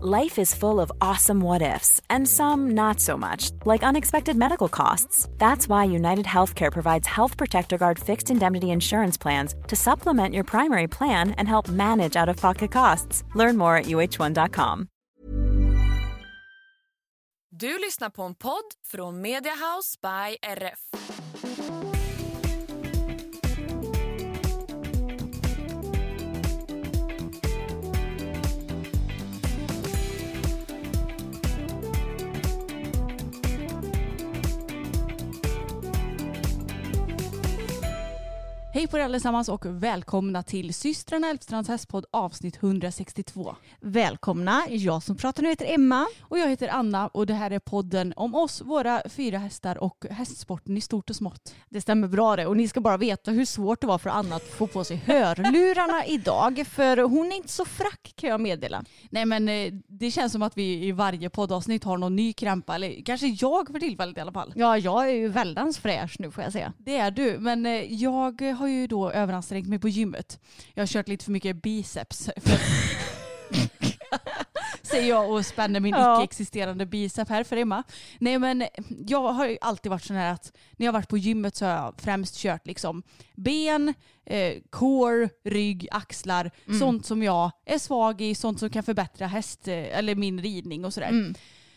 Life is full of awesome what ifs, and some not so much, like unexpected medical costs. That's why United Healthcare provides Health Protector Guard fixed indemnity insurance plans to supplement your primary plan and help manage out of pocket costs. Learn more at uh1.com. Du lyssnar på en podd från Media House by RF. Hej på er allesammans och välkomna till systrarna Elfstrands hästpodd avsnitt 162. Välkomna, jag som pratar nu heter Emma. Och jag heter Anna och det här är podden om oss, våra fyra hästar och hästsporten i stort och smått. Det stämmer bra det och ni ska bara veta hur svårt det var för Anna att få på sig hörlurarna idag för hon är inte så frack kan jag meddela. Nej men eh, det känns som att vi i varje poddavsnitt har någon ny krämpa, eller kanske jag för tillfället i alla fall. Ja, jag är ju väldans fräsch nu får jag säga. Det är du, men eh, jag har ju då överansträngt mig på gymmet. Jag har kört lite för mycket biceps. För Säger jag och spänner min Ja. icke-existerande bicep här för Emma. Nej men jag har ju alltid varit sån här att när jag har varit på gymmet så har jag främst kört liksom ben, eh, core, rygg, axlar. Mm. Sånt som jag är svag i, sånt som kan förbättra häst, eh, eller min ridning och sådär. Mm.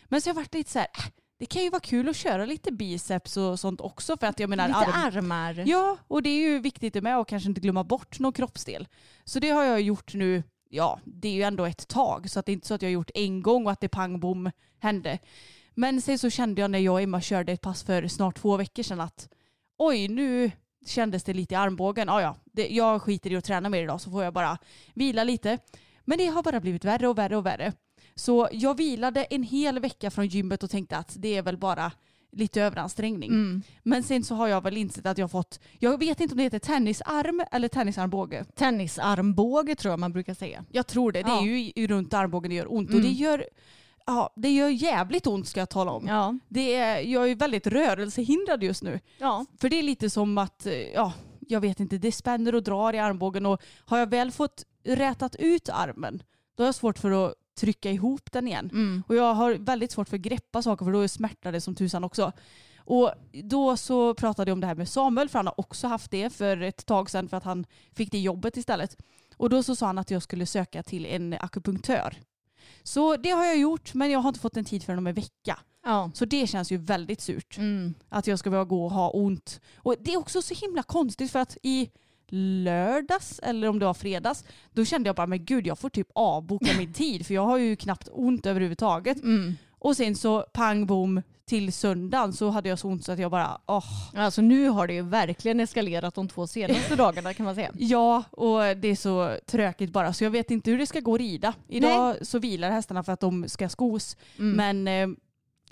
Men så har jag varit lite så här, äh, det kan ju vara kul att köra lite biceps och sånt också för att jag menar Lite arm- armar. Ja, och det är ju viktigt det med och kanske inte glömma bort någon kroppsdel. Så det har jag gjort nu, ja, det är ju ändå ett tag så att det är inte så att jag har gjort en gång och att det pang bom hände. Men sen så kände jag när jag och Emma körde ett pass för snart två veckor sedan att oj, nu kändes det lite i armbågen. Ja, ja, det, jag skiter i att träna mer idag så får jag bara vila lite. Men det har bara blivit värre och värre och värre. Så jag vilade en hel vecka från gymmet och tänkte att det är väl bara lite överansträngning. Mm. Men sen så har jag väl insett att jag har fått, jag vet inte om det heter tennisarm eller tennisarmbåge. Tennisarmbåge tror jag man brukar säga. Jag tror det. Det Ja. är ju runt armbågen det gör ont. Och Mm. det gör, ja, det gör jävligt ont ska jag tala om. Ja. Det är, jag är väldigt rörelsehindrad just nu. ja. För det är lite som att, eh, ja, jag vet inte, det spänner och drar i armbågen och har jag väl fått rätat ut armen, då har jag svårt för att trycka ihop den igen. Mm. Och jag har väldigt svårt för att greppa saker för då smärtar det som tusan också. Och då så pratade jag om det här med Samuel för han har också haft det för ett tag sedan för att han fick det jobbet istället. Och då så sa han att jag skulle söka till en akupunktör. Så det har jag gjort men jag har inte fått en tid förrän om en vecka. Ja. Så det känns ju väldigt surt. Mm. Att jag ska behöva gå och ha ont. Och det är också så himla konstigt för att i lördags eller om det var fredags då kände jag bara men gud jag får typ avboka min tid för jag har ju knappt ont överhuvudtaget. Mm. Och sen så pang bom till söndagen så hade jag så ont så att jag bara åh. Alltså nu har det ju verkligen eskalerat de två senaste dagarna kan man säga. Ja och det är så trökigt bara så jag vet inte hur det ska gå att rida. Idag så vilar hästarna för att de ska skos. Mm. Men eh,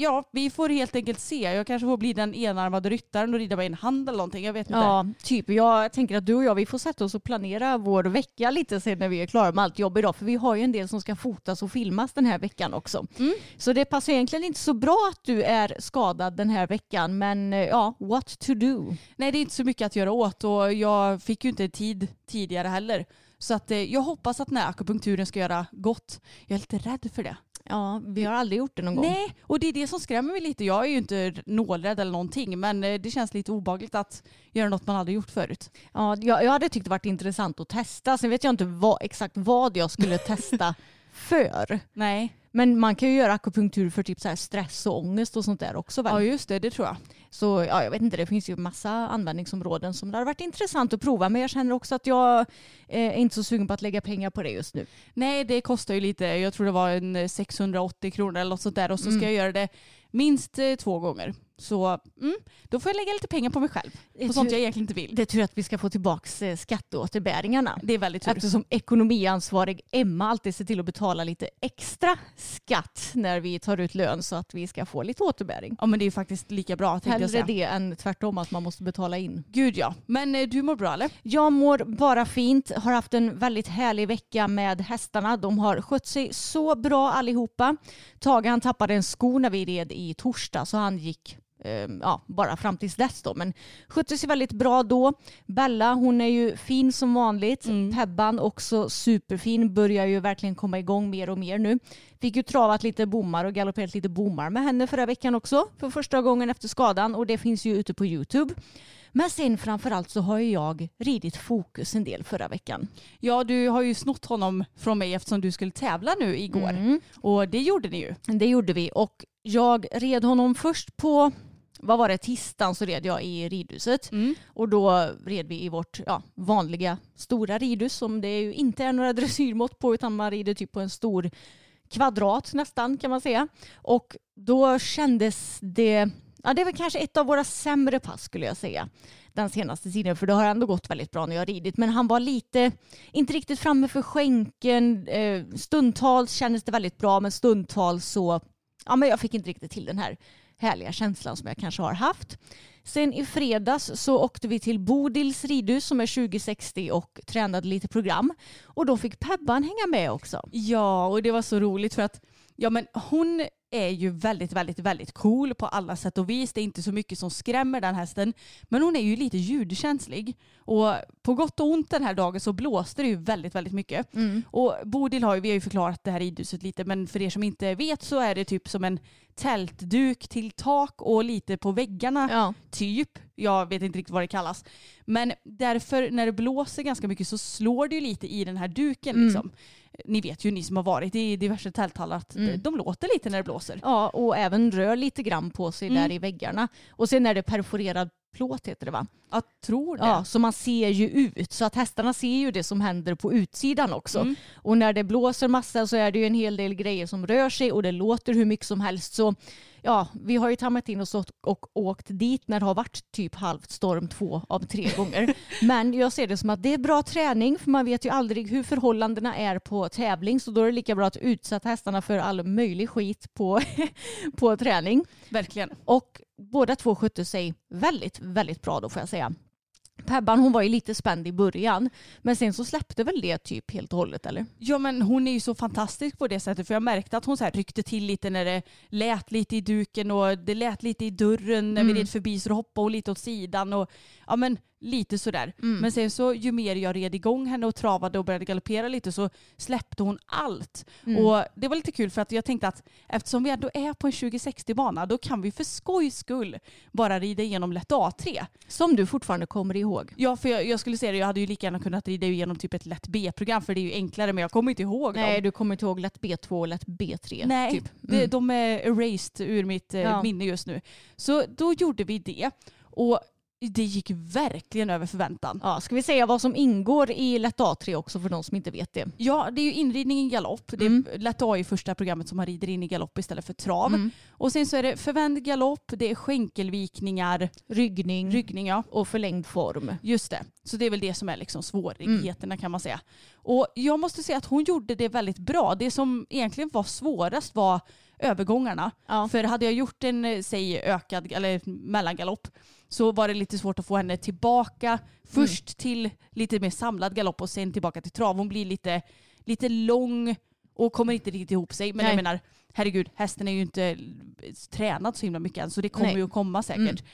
ja, vi får helt enkelt se. Jag kanske får bli den enarmade ryttaren och rida med en hand eller någonting. Jag vet inte. Ja, typ. Jag tänker att du och jag vi får sätta oss och planera vår vecka lite sen när vi är klara med allt jobb idag. För vi har ju en del som ska fotas och filmas den här veckan också. Mm. Så det passar egentligen inte så bra att du är skadad den här veckan. Men eh, ja, what to do? Nej det är inte så mycket att göra åt och jag fick ju inte tid tidigare heller. Så att, eh, jag hoppas att den här akupunkturen ska göra gott. Jag är lite rädd för det. Ja, vi har aldrig gjort det någon gång. Nej, och det är det som skrämmer mig lite. Jag är ju inte nålrädd eller någonting men eh, det känns lite obagligt att göra något man aldrig gjort förut. Ja, jag, jag hade tyckt det varit intressant att testa. Sen vet jag inte vad, exakt vad jag skulle testa för. Nej, Men man kan ju göra akupunktur för typ så här stress och ångest och sånt där också väl? ja just det, det tror jag. Så ja, jag vet inte, det finns ju massa användningsområden som det hade varit intressant att prova. Men jag känner också att jag eh, är inte så sugen på att lägga pengar på det just nu. Nej, det kostar ju lite. Jag tror det var en eh, 680 kronor eller något sånt där och så ska Mm. jag göra det minst eh, två gånger. Så mm, då får jag lägga lite pengar på mig själv. På sånt jag egentligen inte vill. Det är tur att vi ska få tillbaka skatteåterbäringarna. Det är väldigt tur. Eftersom ekonomiansvarig Emma alltid ser till att betala lite extra skatt när vi tar ut lön så att vi ska få lite återbäring. Ja men det är ju faktiskt lika bra tänkte jag Hellre säga. det än tvärtom att man måste betala in. Gud ja. Men eh, du mår bra eller? Jag mår bara fint, har haft en väldigt härlig vecka med hästarna. De har skött sig så bra allihopa. Tage han tappade en sko när vi red i torsdag så han gick eh, ja, bara fram tills dess då. Men skötte sig väldigt bra då. Bella hon är ju fin som vanligt. Mm. Pebban också superfin. Börjar ju verkligen komma igång mer och mer nu. Fick ju travat lite bommar och galopperat lite bommar med henne förra veckan också. För första gången efter skadan och det finns ju ute på Youtube. Men sen framförallt så har ju jag ridit fokus en del förra veckan. Ja du har ju snott honom från mig eftersom du skulle tävla nu igår. Mm. Och det gjorde ni ju. Det gjorde vi och jag red honom först på vad var det, tisdagen så red jag i ridhuset. Mm. Och då red vi i vårt ja, vanliga stora ridhus som det ju inte är några dressyrmått på utan man rider typ på en stor kvadrat nästan kan man säga. Och då kändes det, ja det var kanske ett av våra sämre pass skulle jag säga den senaste tiden för det har ändå gått väldigt bra när jag har ridit men han var lite, inte riktigt framme för skänken, eh, stundtals kändes det väldigt bra men stundtals så, ja men jag fick inte riktigt till den här härliga känslan som jag kanske har haft. Sen i fredags så åkte vi till Bodils ridhus som är 2060 och tränade lite program. Och då fick Pebban hänga med också. Ja, och det var så roligt för att ja, men hon är ju väldigt, väldigt, väldigt cool på alla sätt och vis. Det är inte så mycket som skrämmer den hästen. Men hon är ju lite ljudkänslig. Och på gott och ont den här dagen så blåste det ju väldigt, väldigt mycket. Och Bodil har ju, vi har ju förklarat det här ridhuset lite, men för er som inte vet så är det typ som en tältduk till tak och lite på väggarna. Ja. Typ. Jag vet inte riktigt vad det kallas. Men därför när det blåser ganska mycket så slår det ju lite i den här duken. Mm. Liksom. Ni vet ju ni som har varit i diverse tälthallar att Mm. de låter lite när det blåser. Ja, och även rör lite grann på sig Mm. där i väggarna. Och sen är det perforerad plåt heter det va? Jag tror det. Ja, så man ser ju ut. Så att hästarna ser ju det som händer på utsidan också. Mm. Och när det blåser massa så är det ju en hel del grejer som rör sig och det låter hur mycket som helst. Så ja, vi har ju tammat in oss och, åkt dit när det har varit typ halvt storm två av tre gånger. Men jag ser det som att det är bra träning för man vet ju aldrig hur förhållandena är på tävling så då är det lika bra att utsätta hästarna för all möjlig skit på, på träning. Verkligen. Och båda två skötte sig väldigt, väldigt bra då får jag säga. Pebban hon var ju lite spänd i början men sen så släppte väl det typ helt och hållet eller? Ja men hon är ju så fantastisk på det sättet för jag märkte att hon så här ryckte till lite när det lät lite i duken och det lät lite i dörren när Mm. vi red förbi så då hoppade hon lite åt sidan och ja men lite sådär. Mm. Men sen så ju mer jag red igång henne och travade och började galoppera lite så släppte hon allt. Mm. Och det var lite kul för att jag tänkte att eftersom vi ändå är på en 2060 bana då kan vi för skojs skull bara rida igenom lätt A3. Som du fortfarande kommer ihåg. Ja för jag, jag skulle säga det, jag hade ju lika gärna kunnat rida igenom typ ett lätt B-program för det är ju enklare men jag kommer inte ihåg dem. Nej du kommer inte ihåg lätt B2 och lätt B3. Nej, typ. Mm. de är erased ur mitt eh, Ja. minne just nu. Så då gjorde vi det. Och det gick verkligen över förväntan. Ja, ska vi säga vad som ingår i lätt A3 också för de som inte vet det? Ja, det är ju inridning i galopp. Det är Mm. lätt A i första programmet som man rider in i galopp istället för trav. Mm. Och sen så är det förvänd galopp, det är skänkelvikningar, Ryggning ryggning ja. och förlängd form. Just det. Så det är väl det som är liksom svårigheterna kan man säga. Och jag måste säga att hon gjorde det väldigt bra. Det som egentligen var svårast var övergångarna. Ja. För hade jag gjort en, eh, säg ökad eller mellangalopp så var det lite svårt att få henne tillbaka först till lite mer samlad galopp och sen tillbaka till trav. Hon blir lite, lite lång och kommer inte riktigt ihop sig. Men Nej. jag menar, herregud, hästen är ju inte tränad så himla mycket än så det kommer Nej. ju att komma säkert. Mm.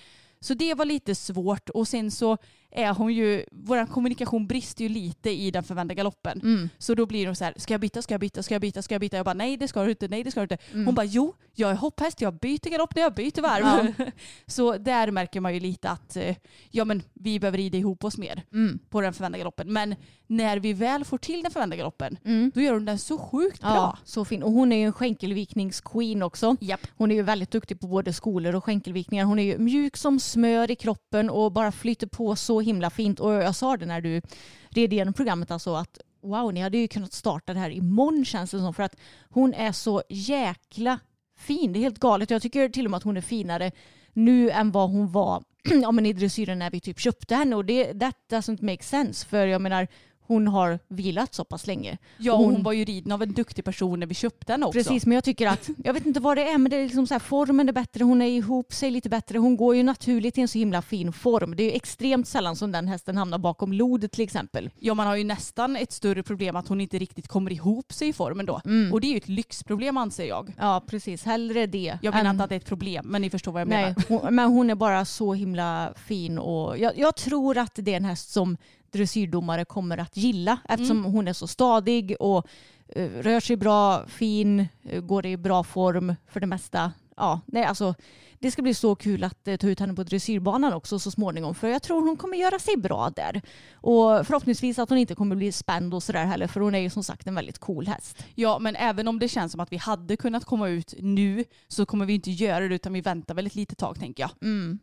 Så det var lite svårt och sen så är hon ju, vår kommunikation brister ju lite i den förvända galoppen. Mm. Så då blir det så här, ska jag byta, ska jag byta, ska jag byta, ska jag byta? Jag bara nej det ska du inte, nej det ska du inte. Mm. Hon bara jo, jag är hopphäst, jag byter galopp när jag byter varv. så där märker man ju lite att eh, ja, men vi behöver rida ihop oss mer Mm. på den förvända galoppen. Men när vi väl får till den förvända galoppen, Mm. då gör hon den så sjukt Ja, bra. så fin. Och hon är ju en skänkelvikningsqueen också. Japp. Hon är ju väldigt duktig på både skolor och skänkelvikningar. Hon är ju mjuk som smör i kroppen och bara flyter på så himla fint. Och jag sa det när du red igenom programmet alltså att wow, ni hade ju kunnat starta det här imorgon känns det som. För att hon är så jäkla fin. Det är helt galet. Jag tycker till och med att hon är finare nu än vad hon var ja, men i dressyren när vi typ köpte henne och det that doesn't make sense för jag menar hon har vilat så pass länge. Ja, Och hon, hon var ju riden av en duktig person när vi köpte henne också. Precis, men jag tycker att, jag vet inte vad det är, men det är liksom så här, formen är bättre, hon är ihop sig lite bättre, hon går ju naturligt i en så himla fin form. Det är ju extremt sällan som den hästen hamnar bakom lodet till exempel. Ja, man har ju nästan ett större problem att hon inte riktigt kommer ihop sig i formen då. Mm. Och det är ju ett lyxproblem anser jag. Ja, precis. Hellre det. Jag menar inte att det är ett problem, men ni förstår vad jag Nej, menar. hon, men hon är bara så himla fin och jag, jag tror att det är en häst som dressyrdomare kommer att gilla eftersom Mm. hon är så stadig och eh, rör sig bra, fin, eh, går i bra form för det mesta. Ja, nej, alltså, det ska bli så kul att eh, ta ut henne på dressyrbanan också så småningom för jag tror hon kommer göra sig bra där. Och förhoppningsvis att hon inte kommer bli spänd och sådär heller för hon är ju som sagt en väldigt cool häst. Ja, men även om det känns som att vi hade kunnat komma ut nu så kommer vi inte göra det utan vi väntar väl ett litet tag tänker jag.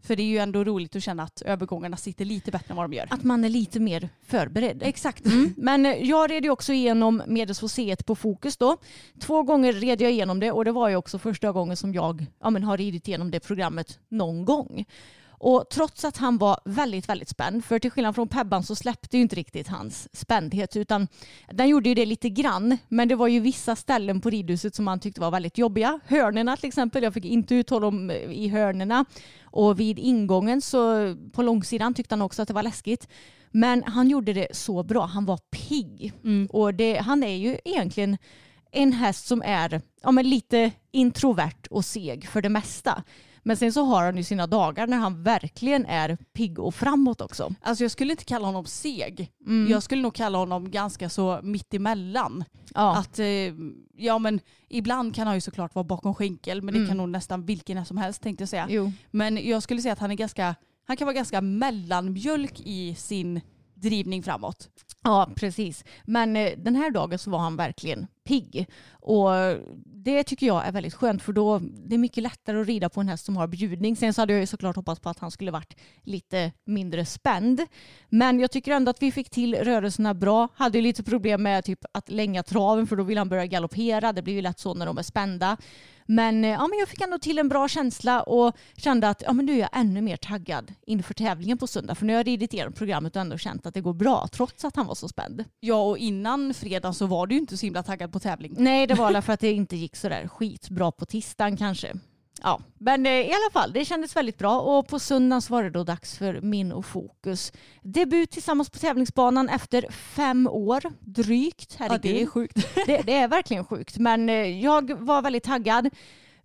För det är ju ändå roligt att känna att övergångarna sitter lite bättre än vad de gör. Att man är lite mer förberedd. Exakt. Mm. Men eh, jag red ju också igenom Medelsfoseet på Fokus då. Två gånger red jag igenom det och det var ju också första gången som jag ja, men har ridit igenom det programmet någon gång. Och trots att han var väldigt, väldigt spänd, för till skillnad från Pebban så släppte ju inte riktigt hans spändhet utan den gjorde ju det lite grann. Men det var ju vissa ställen på ridhuset som han tyckte var väldigt jobbiga. Hörnerna till exempel, jag fick inte ut honom eh, i hörnerna. Och vid ingången så på långsidan tyckte han också att det var läskigt. Men han gjorde det så bra. Han var pigg. Och det, han är ju egentligen en häst som är ja, men lite introvert och seg för det mesta. Men sen så har han ju sina dagar när han verkligen är pigg och framåt också. Alltså jag skulle inte kalla honom seg. Mm. Jag skulle nog kalla honom ganska så mittemellan. Ja. Att, eh, ja men ibland kan han ju såklart vara bakom skänkel men det Mm. kan nog nästan vilken som helst tänkte jag säga. Jo. Men jag skulle säga att han är ganska, han kan vara ganska mellanmjölk i sin drivning framåt. Ja, precis. Men eh, den här dagen så var han verkligen pigg. Och det tycker jag är väldigt skönt för då det är mycket lättare att rida på en häst som har bjudning. Sen så hade jag ju såklart hoppats på att han skulle varit lite mindre spänd. Men jag tycker ändå att vi fick till rörelserna bra. Hade ju lite problem med typ att länga traven för då vill han börja galoppera. Det blir ju lätt så när de är spända. Men, eh, ja, men jag fick ändå till en bra känsla och kände att ja, men nu är jag ännu mer taggad inför tävlingen på söndag. För nu har jag ridit igenom programmet och ändå känt att det går bra trots att han var så spänd. Ja och innan fredagen så var du ju inte så himla taggad på tävling. Nej, det var för att det inte gick så där skitbra på tisdagen kanske. Ja, men eh, i alla fall, det kändes väldigt bra och på söndagen så var det då dags för min och Fokus debut tillsammans på tävlingsbanan efter fem år drygt. Ja, Herregud. det är sjukt. det, det är verkligen sjukt, men eh, jag var väldigt taggad.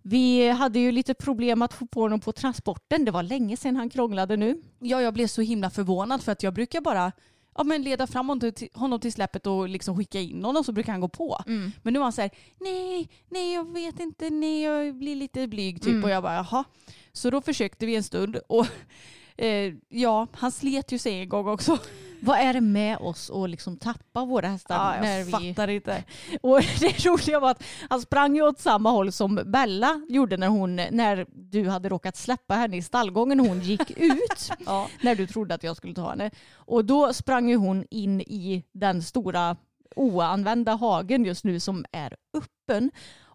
Vi hade ju lite problem att få på honom på transporten. Det var länge sedan han krånglade nu. Ja jag blev så himla förvånad för att jag brukar bara ja, men leda fram honom till, släppet och liksom skicka in honom så brukar han gå på. Men nu var han så här, nej, nej jag vet inte, nej jag blir lite blyg typ. Mm. Och jag bara jaha. Så då försökte vi en stund och eh, ja, han slet ju sig en gång också. Vad är det med oss att liksom tappa våra hästar? Ja, jag när vi... fattar inte. Och det roliga var att han sprang ju åt samma håll som Bella gjorde när, hon, när du hade råkat släppa henne i stallgången hon gick ut. Ja. När du trodde att jag skulle ta henne. Och då sprang ju hon in i den stora oanvända hagen just nu som är öppen.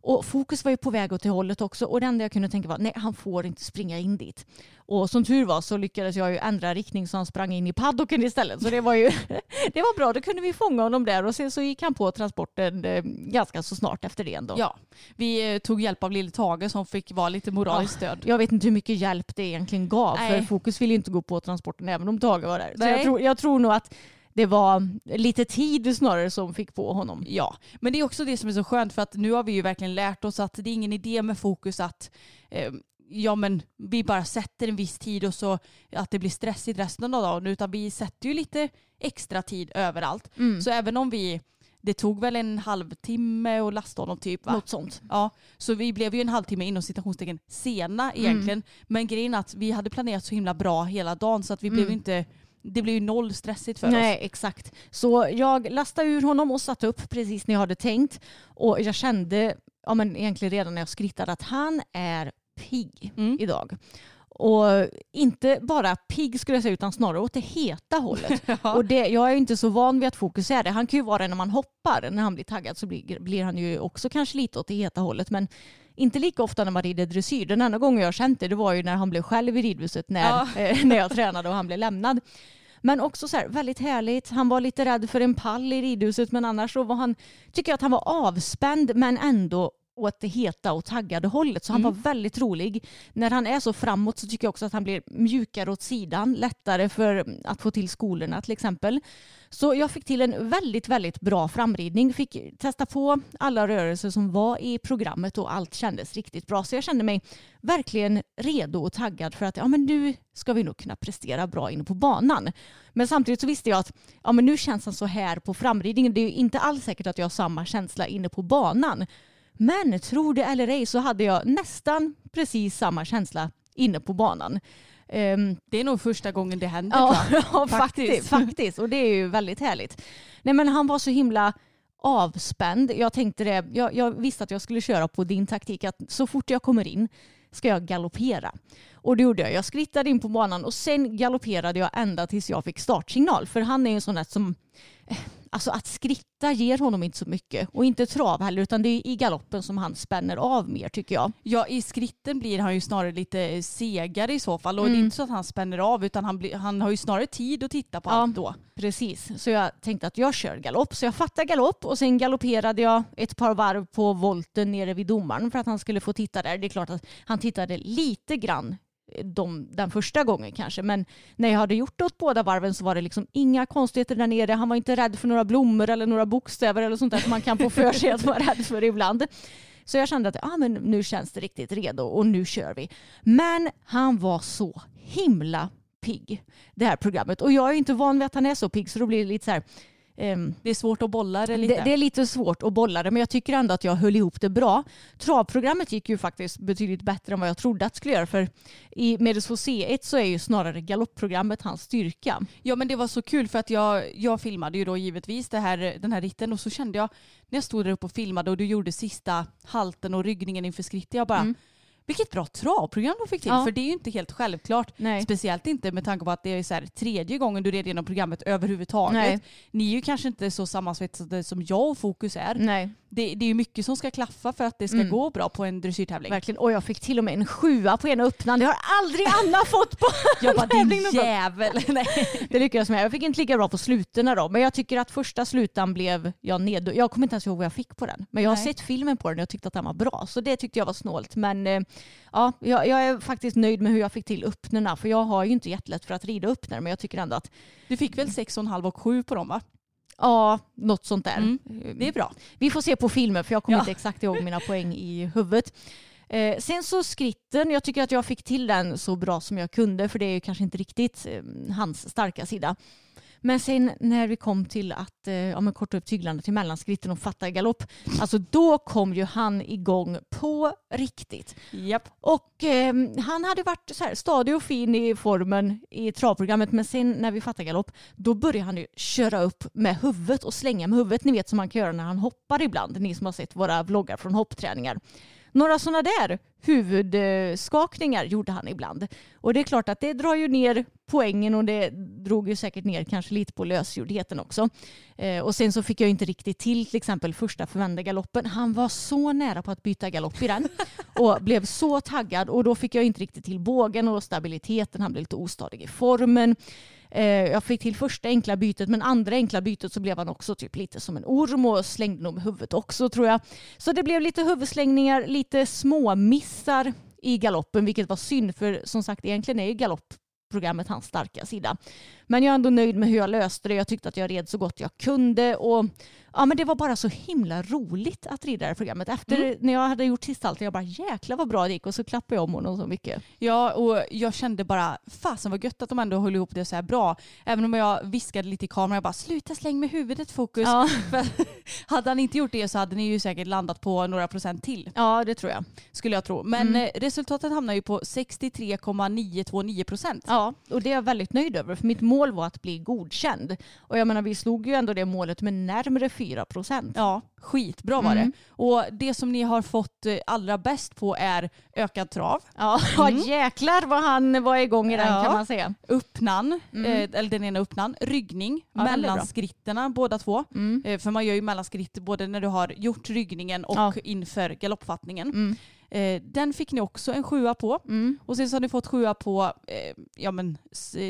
Och fokus var ju på väg åt det hållet också och det enda jag kunde tänka var nej han får inte springa in dit. Och som tur var så lyckades jag ju ändra riktning så han sprang in i paddocken istället. Så det var ju det var bra, då kunde vi fånga honom där och sen så gick han på transporten eh, ganska så snart efter det ändå. Ja, vi eh, tog hjälp av lille Tage som fick vara lite moraliskt stöd. Jag vet inte hur mycket hjälp det egentligen gav för Nej. Fokus ville inte gå på transporten även om Tage var där. Så jag tror, jag tror nog att det var lite tid snarare som fick på honom. Ja, men det är också det som är så skönt för att nu har vi ju verkligen lärt oss att det är ingen idé med fokus att eh, ja men vi bara sätter en viss tid och så att det blir stressigt resten av dagen utan vi sätter ju lite extra tid överallt. Så även om vi, det tog väl en halvtimme att lasta honom typ va? Något sånt. Ja, så vi blev ju en halvtimme inom citationstecken sena egentligen. Men grejen är att vi hade planerat så himla bra hela dagen så att vi blev inte, det blev ju noll stressigt för oss. Nej, exakt. Så jag lastade ur honom och satte upp precis när jag hade tänkt. Och jag kände, ja men egentligen redan när jag skrittade, att han är pigg Mm. idag. Och inte bara pigg skulle jag säga utan snarare åt det heta hållet. Och det, jag är inte så van vid att fokus är det. Han kan ju vara det när man hoppar. När han blir taggad så blir, blir han ju också kanske lite åt det heta hållet. Men inte lika ofta när man rider dressyr. Den enda gången jag känt det, det var ju när han blev själv i ridhuset när, Ja. eh, när jag tränade och han blev lämnad. Men också så här, väldigt härligt. Han var lite rädd för en pall i ridhuset men annars så var han, tycker jag att han var avspänd men ändå åt det heta och taggade hållet. Så han var väldigt rolig. När han är så framåt så tycker jag också att han blir mjukare åt sidan. Lättare för att få till skolorna till exempel. Så jag fick till en väldigt, väldigt bra framridning. Fick testa på alla rörelser som var i programmet och allt kändes riktigt bra. Så jag kände mig verkligen redo och taggad för att ja, men nu ska vi nog kunna prestera bra inne på banan. Men samtidigt så visste jag att ja, men nu känns han så här på framridningen. Det är ju inte alls säkert att jag har samma känsla inne på banan. Men tror det eller ej så hade jag nästan precis samma känsla inne på banan. Ehm, Det är nog första gången det händer Ja, ja faktiskt. faktiskt. Och det är ju väldigt härligt. Nej, men han var så himla avspänd. Jag tänkte det, jag, jag visste att jag skulle köra på din taktik att så fort jag kommer in ska jag galoppera. Och det gjorde jag. Jag skrittade in på banan och sen galopperade jag ända tills jag fick startsignal. För han är ju en sån där som eh, Alltså att skritta ger honom inte så mycket. Och inte trav heller utan det är i galoppen som han spänner av mer tycker jag. Ja, i skritten blir han ju snarare lite segare i så fall. Och det är Mm. inte så att han spänner av utan han, blir, han har ju snarare tid att titta på Ja. allt då. Precis, så jag tänkte att jag kör galopp. Så jag fattade galopp och sen galopperade jag ett par varv på volten nere vid domaren för att han skulle få titta där. Det är klart att han tittade lite grann de, den första gången kanske. Men när jag hade gjort det åt båda varven så var det liksom inga konstigheter där nere. Han var inte rädd för några blommor eller några bokstäver eller sånt där som man kan få för sig att vara rädd för ibland. Så jag kände att ah, men nu känns det riktigt redo och nu kör vi. Men han var så himla pigg det här programmet. Och jag är inte van vid att han är så pigg så då blir det lite så här det är svårt att bolla det lite. det, det är lite svårt att bolla det men jag tycker ändå att jag höll ihop det bra. Travprogrammet gick ju faktiskt betydligt bättre än vad jag trodde att det skulle göra för i Medelsvår C1 så är ju snarare galoppprogrammet hans styrka. Ja men det var så kul för att jag, jag filmade ju då givetvis det här, den här ritten och så kände jag när jag stod där uppe och filmade och du gjorde sista halten och ryggningen inför skrittet jag bara Mm. Vilket bra travprogram du fick till Ja. för det är ju inte helt självklart. Nej. Speciellt inte med tanke på att det är så här, tredje gången du red igenom programmet överhuvudtaget. Nej. Ni är ju kanske inte så sammansvetsade som jag och Fokus är. Nej, Det, det är ju mycket som ska klaffa för att det ska Mm. gå bra på en dressyrtävling. verkligen. Och jag fick till och med en sjua på ena öppnaren. Det har aldrig Anna fått på Jag bara din jävel. Nej. Det lyckades med. Jag fick inte lika bra på slutena då. Men jag tycker att första slutan blev jag ned. Jag kommer inte ens ihåg vad jag fick på den. Men jag har Nej. sett filmen på den och jag tyckte att den var bra. Så det tyckte jag var snålt. Men eh, ja, jag, jag är faktiskt nöjd med hur jag fick till öppnarna. För jag har ju inte jättelätt för att rida öppnare. Men jag tycker ändå att Du fick väl 6,5 och 7 på dem va? Ja, något sånt där. Mm. Eh, Det är bra. Vi får se på filmen för jag kommer Ja. inte exakt ihåg mina poäng i huvudet. Eh, sen så skritten, jag tycker att jag fick till den så bra som jag kunde för det är ju kanske inte riktigt eh, hans starka sida. Men sen när vi kom till att eh, ja, korta upp tyglarna till mellanskritten och fatta galopp, alltså då kom ju han igång på riktigt. Japp. Och eh, han hade varit så här stadig och fin i formen i travprogrammet men sen när vi fattade galopp då började han ju köra upp med huvudet och slänga med huvudet. Ni vet som man kan göra när han hoppar ibland. Ni som har sett våra vloggar från hoppträningar. Några sådana där huvudskakningar gjorde han ibland. Och det är klart att det drar ju ner poängen och det drog ju säkert ner kanske lite på lösgjordheten också. Eh, och sen så fick jag inte riktigt till till exempel första förvända galoppen. Han var så nära på att byta galopp i den och blev så taggad och då fick jag inte riktigt till bågen och stabiliteten. Han blev lite ostadig i formen. Eh, jag fick till första enkla bytet men andra enkla bytet så blev han också typ lite som en orm och slängde nog med huvudet också tror jag. Så det blev lite huvudslängningar, lite små missar i galoppen vilket var synd för som sagt egentligen är ju galoppprogrammet hans starka sida. Men jag är ändå nöjd med hur jag löste det. Jag tyckte att jag red så gott jag kunde och ja, men det var bara så himla roligt att rida det här programmet. Efter när jag hade gjort sista jag bara jäklar vad bra det gick och så klappade jag om honom så mycket. Ja, och jag kände bara fasen vad gött att de ändå höll ihop det så här bra. Även om jag viskade lite i kameran, jag bara sluta släng med huvudet fokus. Ja, För hade han inte gjort det så hade ni ju säkert landat på några procent till, ja det tror jag. skulle jag tro. Men Mm. eh, resultatet hamnar ju på 63,929 procent. Ja, och det är jag väldigt nöjd över. För mitt mål var att bli godkänd. Och jag menar, vi slog ju ändå det målet med närmare 4 procent. Ja, skitbra var Mm. det. Och det som ni har fått eh, allra bäst på är ökad trav, Ja, Mm. jäklar vad han var igång i den Ja. kan man säga. öppnan, Mm. eh, eller den ena öppnan, ryggning, Ja, mellanskritterna båda två. Mm. Eh, För man gör ju mellanskritt både när du har gjort ryggningen och Ja. inför galoppfattningen. Eh, den fick ni också en sjua på. Mm. Och sen så har ni fått sjua på eh, ja, men,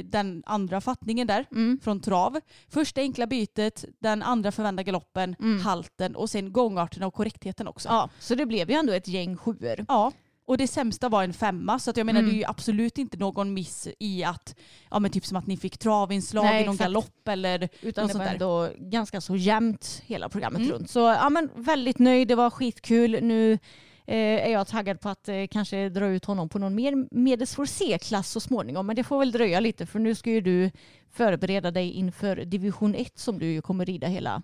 den andra fattningen där Mm. från trav. Första enkla bytet, den andra förvända galoppen, Mm. halten och sen gångarterna och korrektheten också. Ja, så det blev ju ändå ett gäng sjuor. Ja, och det sämsta var en femma. Så att jag menar Mm. det är ju absolut inte någon miss i att, ja men typ som att ni fick travinslag Nej, i någon exakt. galopp eller Utan något det var ändå ganska så jämnt hela programmet Mm. runt. Så ja, men väldigt nöjd, det var skitkul. Nu Eh, är jag taggad på att eh, kanske dra ut honom på någon mer medelsvår C-klass så småningom. Men det får väl dröja lite för nu ska ju du förbereda dig inför division 1 som du kommer rida hela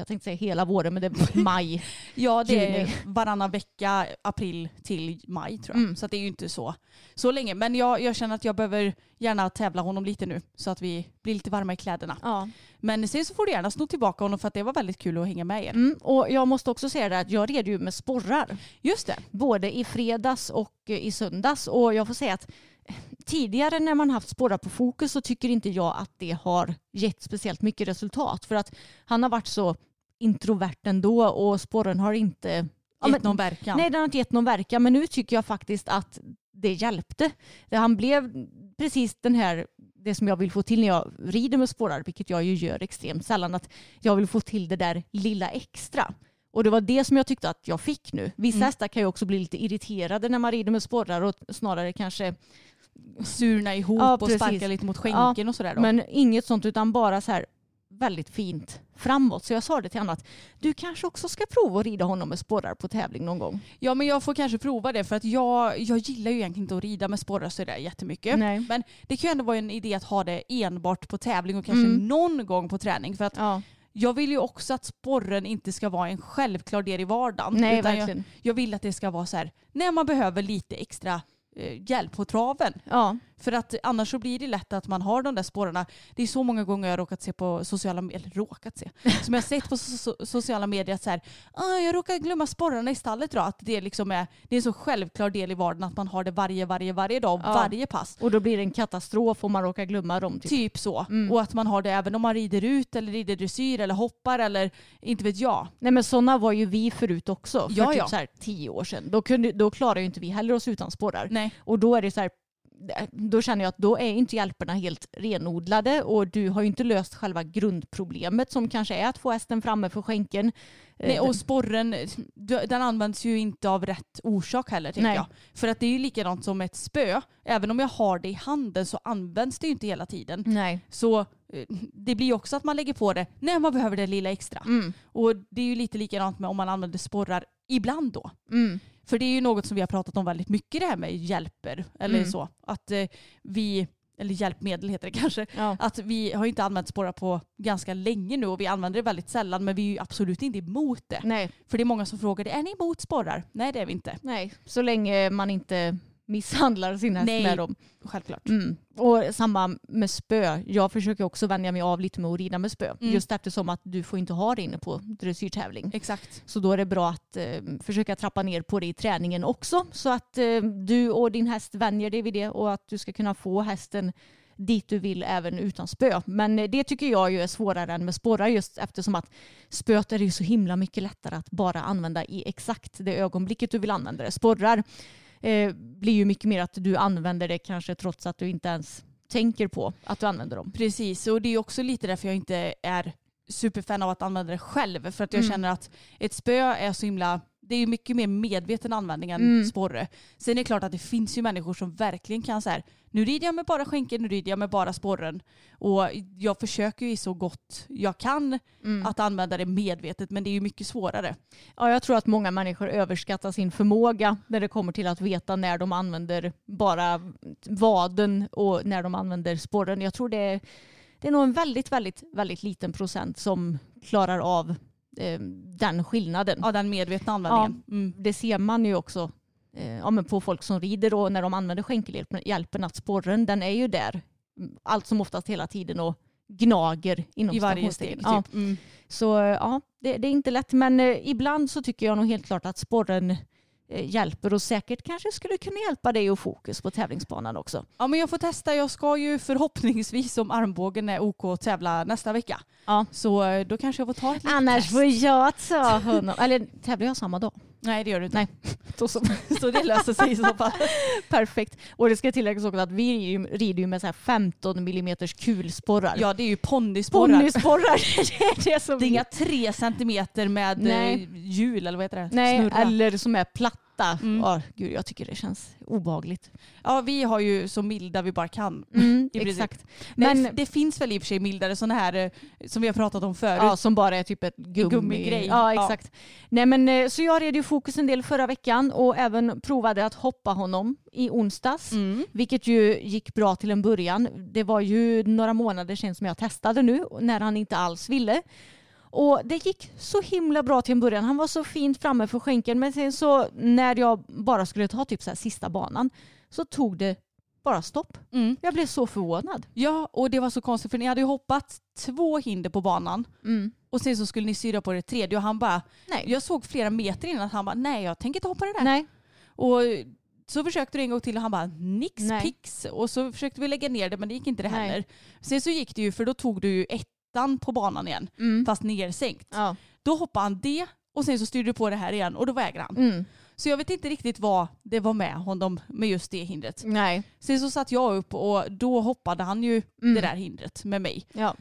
jag tänkte säga hela våren men det är maj. Ja, det är varannan vecka, april till maj tror jag. Mm. Så det är ju inte så, så länge. Men jag, jag känner att jag behöver gärna tävla honom lite nu så att vi blir lite varma i kläderna. Ja. Men sen så får du gärna sno tillbaka honom för att det var väldigt kul att hänga med er. Mm, och jag måste också säga det att jag red ju med sporrar. Just det. både i fredags och eh, i söndags. Och jag får säga att eh, tidigare när man haft sporrar på fokus så tycker inte jag att det har gett speciellt mycket resultat. För att han har varit så introvert ändå och sporren har inte ja, Gett men- någon verkan. Nej, den har inte gett någon verkan. Men nu tycker jag faktiskt att det hjälpte. Han blev precis den här, det som jag vill få till när jag rider med sporrar, vilket jag ju gör extremt sällan, att jag vill få till det där lilla extra. Och det var det som jag tyckte att jag fick nu. Vissa Mm. hästar kan ju också bli lite irriterade när man rider med sporrar och snarare kanske, Surna ihop Ja, och sparka lite mot skänken och sådär då. men inget sånt utan bara så här väldigt fint framåt. Så jag sa det till honom att du kanske också ska prova att rida honom med sporrar på tävling någon gång. Ja men jag får kanske prova det för att jag, jag gillar ju egentligen inte att rida med sporrar sådär jättemycket. Nej. Men det kan ju ändå vara en idé att ha det enbart på tävling och kanske Mm. någon gång på träning. För att Ja, jag vill ju också att sporren inte ska vara en självklar del i vardagen. nej utan jag, verkligen. jag vill att det ska vara så här när man behöver lite extra eh, hjälp på traven. Ja. För att annars så blir det lätt att man har de där spårarna. Det är så många gånger jag har råkat se på sociala medier, råkat se, som jag har sett på so so sociala medier att så här, ah, jag råkar glömma sporrarna i stallet idag. Att det, liksom är, det är en så självklar del i vardagen att man har det varje, varje, varje dag, Ja. varje pass. Och då blir det en katastrof om man råkar glömma dem. Typ. Typ så. Mm. Och att man har det även om man rider ut eller rider dressyr eller hoppar eller inte vet jag. Nej men sådana var ju vi förut också. För Ja, typ ja. så här tio år sedan. Då, kunde, då klarar ju inte vi heller oss utan sporrar. Nej. Och då är det så här då känner jag att då är inte hjälperna helt renodlade och du har ju inte löst själva grundproblemet som kanske är att få hästen framme för skänken. Nej, Eh, och sporren, den används ju inte av rätt orsak heller tänker Nej. jag. För att det är ju likadant som ett spö. Även om jag har det i handen så används det ju inte hela tiden. Nej. Så eh, det blir ju också att man lägger på det när man behöver det lilla extra. Mm. Och det är ju lite likadant med om man använder sporrar ibland då. Mm. För det är ju något som vi har pratat om väldigt mycket det här med hjälper. Eller Mm. så. Att eh, vi, eller hjälpmedel heter det kanske. Ja. Att vi har inte använt sporrar på ganska länge nu och vi använder det väldigt sällan men vi är ju absolut inte emot det. Nej. För det är många som frågar, är ni emot sporrar? Nej det är vi inte. Nej, så länge man inte misshandlar sin häst Nej. med dem. Självklart. Mm. Och samma med spö. Jag försöker också vänja mig av lite med att rida med spö. Mm. Just eftersom att du får inte ha det inne på dressyrtävling. Exakt. Så då är det bra att eh, försöka trappa ner på det i träningen också. Så att eh, du och din häst vänjer dig vid det och att du ska kunna få hästen dit du vill även utan spö. Men eh, det tycker jag ju är svårare än med sporrar just eftersom att spöet är ju så himla mycket lättare att bara använda i exakt det ögonblicket du vill använda det. Sporrar eh, blir ju mycket mer att du använder det kanske trots att du inte ens tänker på att du använder dem. Precis, och det är också lite därför jag inte är superfan av att använda det själv. För att jag Mm. känner att ett spö är så himla, det är ju mycket mer medveten användning än Mm. sporre. Sen är det klart att det finns ju människor som verkligen kan så här, nu rider jag med bara skänken, nu rider jag med bara sporren. Och jag försöker ju så gott jag kan Mm. att använda det medvetet, men det är ju mycket svårare. Ja, jag tror att många människor överskattar sin förmåga när det kommer till att veta när de använder bara vaden och när de använder sporren. Jag tror det är, det är nog en väldigt, väldigt, väldigt liten procent som klarar av eh, den skillnaden. Ja, den medvetna användningen. Mm. Det ser man ju också eh, ja, men på folk som rider och när de använder skänkelhjälpen att sporren den är ju där allt som oftast hela tiden och gnager inom I varje steg. Typ. Ja. Mm. Så ja, det, det är inte lätt. Men eh, ibland så tycker jag nog helt klart att sporren eh, hjälper och säkert kanske skulle kunna hjälpa dig och fokus på tävlingsbanan också. Ja men jag får testa. Jag ska ju förhoppningsvis om armbågen är OK tävla nästa vecka. Ja. Så eh, då kanske jag får ta ett litet Annars test. får jag ta honom. Eller tävlar jag samma dag? Nej det gör du inte. Nej. Så, så, så det löser sig i så fall. Perfekt. Och det ska tilläggas också att vi rider ju- med så här 15 mm kulsporrar. Ja det är ju ponnysporrar. Ponnysporrar, det är det som Det är inga tre centimeter med Nej. eh, hjul eller vad heter det? Nej, Snurra. eller som är platta. Mm. Ja, gud, jag tycker det känns obehagligt. Ja vi har ju så milda vi bara kan. Mm, exakt. Men Men det finns väl i och för sig mildare sådana här eh, som vi har pratat om förut. ja, som bara är typ ett gummi. gummigrej. Ja, Ja. exakt. Nej, men, eh, så jag red ju fokus en del förra veckan och även provade att hoppa honom i onsdags. Mm. Vilket ju gick bra till en början. Det var ju några månader sedan som jag testade nu när han inte alls ville. Och det gick så himla bra till en början. Han var så fint framme för skänken. Men sen så när jag bara skulle ta typ så här sista banan så tog det bara stopp. Mm. Jag blev så förvånad. Ja och det var så konstigt för ni hade ju hoppat två hinder på banan Mm. och sen så skulle ni styra på det tredje och han bara, Nej. jag såg flera meter innan att han bara, nej jag tänker inte hoppa det där. Nej. Och så försökte du en gång till och han bara nix Nej. pix och så försökte vi lägga ner det men det gick inte det Nej. heller. Sen så gick det ju för då tog du ju ettan på banan igen Mm. fast nersänkt. Ja. Då hoppade han det och sen så styrde du på det här igen och då vägrade han. Mm. Så jag vet inte riktigt vad det var med honom med just det hindret. Nej. Sen så satt jag upp och då hoppade han ju Mm. det där hindret med mig. Ja.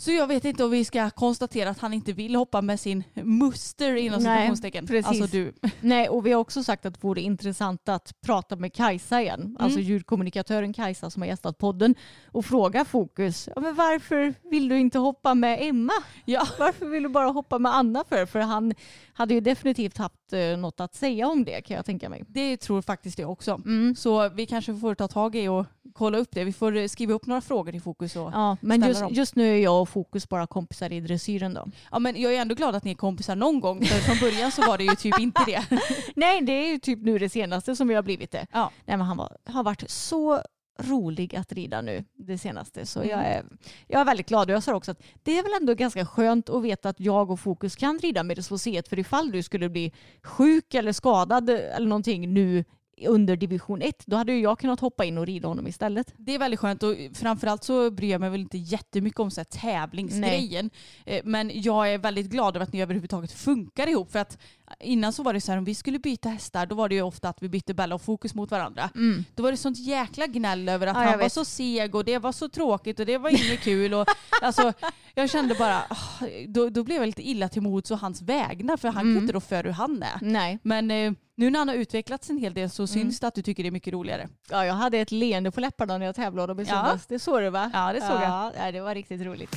Så jag vet inte om vi ska konstatera att han inte vill hoppa med sin muster inom citationstecken. precis. Alltså du. Nej, och vi har också sagt att det vore intressant att prata med Kajsa igen. Alltså ljudkommunikatören Kajsa som har gästat podden och fråga Fokus. Ja, men varför vill du inte hoppa med Emma? Ja. Varför vill du bara hoppa med Anna för? För han hade ju definitivt haft eh, något att säga om det kan jag tänka mig. Det tror faktiskt jag också. Mm. Så vi kanske får ta tag i och kolla upp det. Vi får eh, skriva upp några frågor i fokus. Och... Ja. Ja, men just, dem. just nu är jag och Fokus bara kompisar i dressyren då. men jag är ändå glad att ni är kompisar någon gång. För från början så var det ju typ inte det. Nej, det är ju typ nu det senaste som vi har blivit det. Ja. Nej, men han var, har varit så rolig att rida nu det senaste. Så Mm. jag, är, jag är väldigt glad. Och jag sa också att det är väl ändå ganska skönt att veta att jag och Fokus kan rida med det För ifall du skulle bli sjuk eller skadad eller någonting nu under division 1, då hade ju jag kunnat hoppa in och rida honom istället. Det är väldigt skönt och framförallt så bryr jag mig väl inte jättemycket om så här tävlingsgrejen. Eh, Men jag är väldigt glad över att ni överhuvudtaget funkar ihop. För att innan så var det så här om vi skulle byta hästar då var det ju ofta att vi bytte Bella och Fokus mot varandra. Då var det sånt jäkla gnäll över att Ja, han var vet. så seg och det var så tråkigt och det var inget kul. Och, alltså, jag kände bara, ah, då, då blev jag lite illa till mods och hans vägnar för han Mm. inte rå för hur han är. Nej. Men eh, nu när han har utvecklats en hel del så Mm. syns det att du tycker det är mycket roligare. Ja, jag hade ett leende på läpparna när jag tävlade om i Ja. Det såg du va? Ja, det såg jag. ja, Det var riktigt roligt.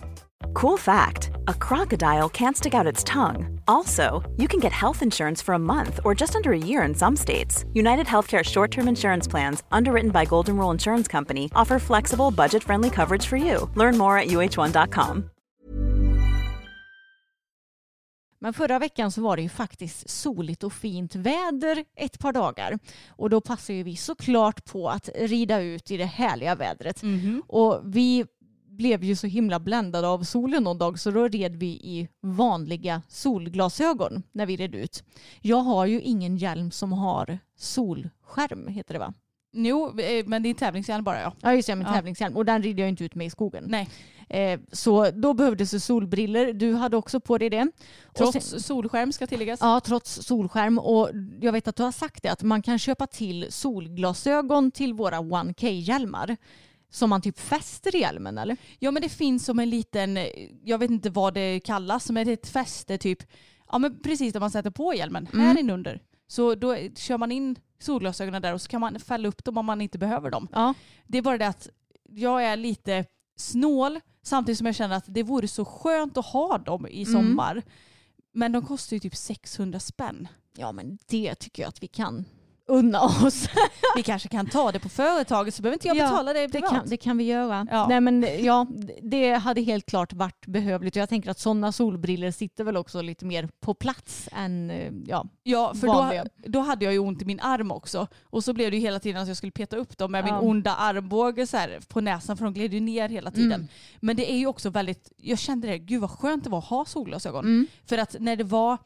Cool fact a crocodile can't stick out its tongue. Also, you can get health insurance for a month or just under a year in some states. United Healthcare short term insurance plans, underwritten by Golden Rule Insurance Company, offer flexible, budget friendly coverage for you. Learn more at uh1.com. Men förra veckan så var det ju faktiskt soligt och fint väder ett par dagar. Och då passar ju vi såklart på att rida ut i det härliga vädret. Och vi blev ju så himla bländade av solen någon dag så då red vi i vanliga solglasögon när vi red ut. Jag har ju ingen hjälm som har solskärm heter det va? Jo, eh, men det är tävlingshjälm bara ja. Ja just det, min Ja. tävlingshjälm och den rider jag inte ut med i skogen. Nej, Eh, så då behövdes det solbriller. Du hade också på dig det. Trots sen- solskärm ska tilläggas. Ja, trots solskärm. Och jag vet att du har sagt det, att man kan köpa till solglasögon till våra 1K-hjälmar. Som man typ fäster i hjälmen eller? Ja men det finns som en liten, jag vet inte vad det kallas, men är ett fäste typ, ja men precis där man sätter på hjälmen, Mm. här inunder. Så då kör man in solglasögonen där och så kan man fälla upp dem om man inte behöver dem. Ja. Det är bara det att jag är lite snål samtidigt som jag känner att det vore så skönt att ha dem i Mm. sommar. Men de kostar ju typ 600 spänn. Ja, men det tycker jag att vi kan unna oss. Vi kanske kan ta det på företaget så behöver inte jag Ja, betala det Det privat. kan, det kan vi göra. Ja. Nej, men, ja, det hade helt klart varit behövligt. Och Jag tänker att sådana solbriller sitter väl också lite mer på plats än eh, ja, Ja, för då, vanliga. då hade jag ju ont i min arm också. Och så blev det ju hela tiden att jag skulle peta upp dem med Ja. min onda armbåge så här på näsan för de gled ju ner hela tiden. Mm. Men det är ju också väldigt, jag kände det, gud vad skönt det var att ha solglasögon. Mm. För att när det var,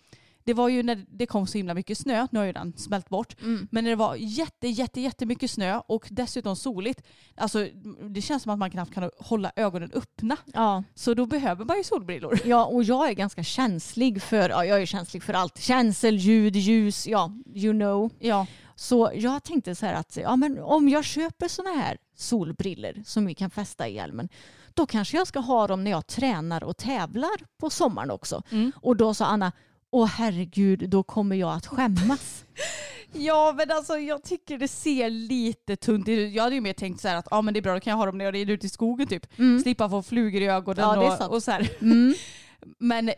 det var ju när det kom så himla mycket snö, nu har ju den smält bort, Mm. men när det var jätte, jätte, jättemycket snö och dessutom soligt, alltså det känns som att man knappt kan hålla ögonen öppna. Ja. Så då behöver man ju solbrillor. Ja, och jag är ganska känslig för, ja, jag är känslig för allt. Känsel, ljud, ljus, ja, you know. Ja. Så jag tänkte så här att ja, men om jag köper såna här solbriller som vi kan fästa i hjälmen, då kanske jag ska ha dem när jag tränar och tävlar på sommaren också. Mm. Och då sa Anna, åh herregud, då kommer jag att skämmas. Ja men alltså jag tycker det ser lite tunt ut. Jag hade ju mer tänkt så här att ah, men det är bra, då kan jag ha dem när jag rider ut i skogen typ. Mm. Slippa få flugor i ögonen Ja, och, och så här. Mm. Men eh,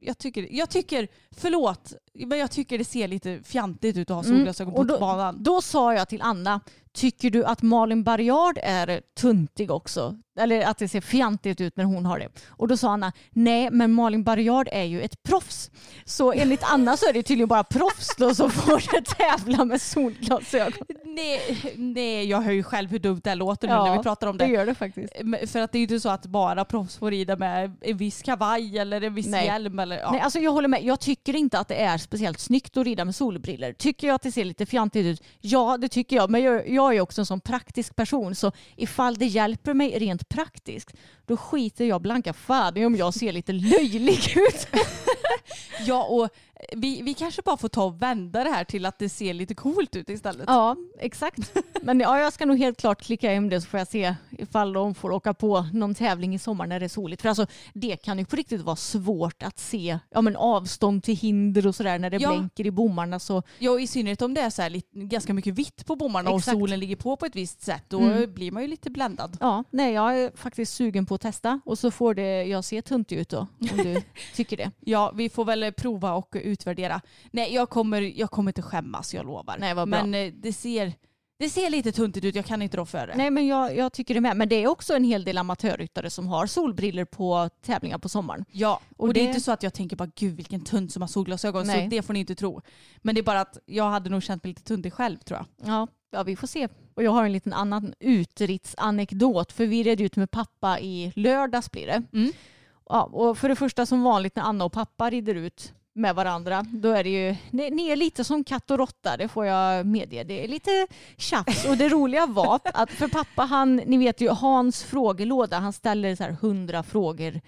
jag tycker, jag tycker, förlåt, men jag tycker det ser lite fjantigt ut att ha Mm. solglasögon Och på banan. då sa jag till Anna, tycker du att Malin Barriard är tuntig också? Eller att det ser fjantigt ut när hon har det? Och då sa Anna, nej men Malin Barriard är ju ett proffs. Så enligt Anna så är det tydligen bara proffs då som får tävla med solglasögon. Nej, nej, jag hör ju själv hur dumt det låter nu Ja, när vi pratar om Det det. gör det faktiskt. För att det är ju inte så att bara proffs får rida med en viss kavaj eller en viss Nej. hjälm. Eller, ja. Nej, alltså jag håller med. Jag tycker inte att det är speciellt snyggt att rida med solbriller. Tycker jag att det ser lite fjantigt ut? Ja, det tycker jag. Men jag, jag är också en sån praktisk person. Så ifall det hjälper mig rent praktiskt, då skiter jag blanka fan i om jag ser lite löjlig ut. Ja, och vi, vi kanske bara får ta och vända det här till att det ser lite coolt ut istället. Ja, exakt. Men ja, jag ska nog helt klart klicka hem det så får jag se ifall de får åka på någon tävling i sommar när det är soligt. För alltså, det kan ju på riktigt vara svårt att se ja, men avstånd till hinder och sådär när det Ja. blänker i bommarna. Så Ja, och i synnerhet om det är så här lite, ganska mycket vitt på bommarna och Exakt. solen ligger på på ett visst sätt, då Mm. blir man ju lite bländad. ja, nej, jag är faktiskt sugen på att testa och så får det jag se tunt ut då om du tycker det. Ja, vi får väl prova och utvärdera. Nej, jag kommer, jag kommer inte skämmas, jag lovar. Nej, vad bra. Men eh, det ser, det ser lite tuntigt ut, jag kan inte rå för det. Nej, men jag, jag tycker det med. Men det är också en hel del amatörryttare som har solbriller på tävlingar på sommaren. Ja, och, Och det är det- inte så att jag tänker bara gud vilken tunt som har solglasögon, Nej. så det får ni inte tro. Men det är bara att jag hade nog känt mig lite tuntig själv tror jag. Ja, ja, vi får se. Och jag har en liten annan utritsanekdot. För vi red ut med pappa i lördags blir det. Mm. Ja, och för det första som vanligt när Anna och pappa rider ut med varandra, då är det ju, ni, är lite som katt och råtta, det får jag medge. Det är lite tjafs och det roliga var att för pappa, han, ni vet ju Hans frågelåda, han ställer så här hundra frågor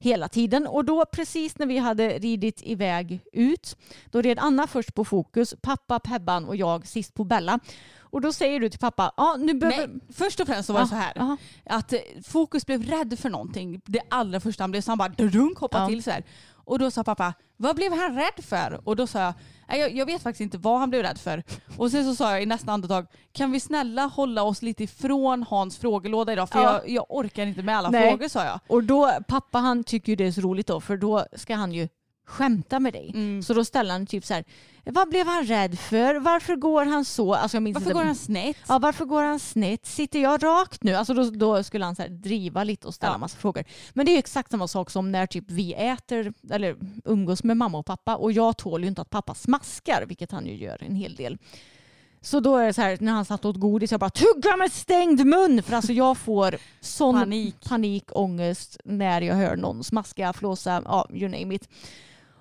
hela tiden. Och då precis när vi hade ridit iväg ut, då red Anna först på fokus, pappa, Pebban och jag sist på Bella. Och då säger du till pappa, ja nu behöver... Nej, först och främst så var det Ja, så här. jaha. Att eh, Fokus blev rädd för någonting. Det allra första han blev så han bara drunk hoppade Ja. till så här. Och då sa pappa, vad blev han rädd för? Och då sa jag, "Nej, jag, jag vet faktiskt inte vad han blev rädd för. Och sen så sa jag i nästa andetag, kan vi snälla hålla oss lite ifrån Hans frågelåda idag? För Ja. jag, jag orkar inte med alla Nej. frågor sa jag. Och då, pappa han tycker ju det är så roligt då, för då ska han ju skämta med dig. Mm. Så då ställer han typ så här, vad blev han rädd för? Varför går han så? Alltså jag minns Varför inte. går han snett? Ja, varför går han snett? Sitter jag rakt nu? Alltså då, då skulle han så driva lite och ställa Ja. massa frågor. Men det är ju exakt samma sak som när typ vi äter eller umgås med mamma och pappa och jag tål ju inte att pappa smaskar, vilket han ju gör en hel del. Så då är det så här när han satt åt godis, jag bara tugga med stängd mun! För alltså jag får sån Panik. panik, ångest när jag hör någon smaska, flåsa, ja, you name it.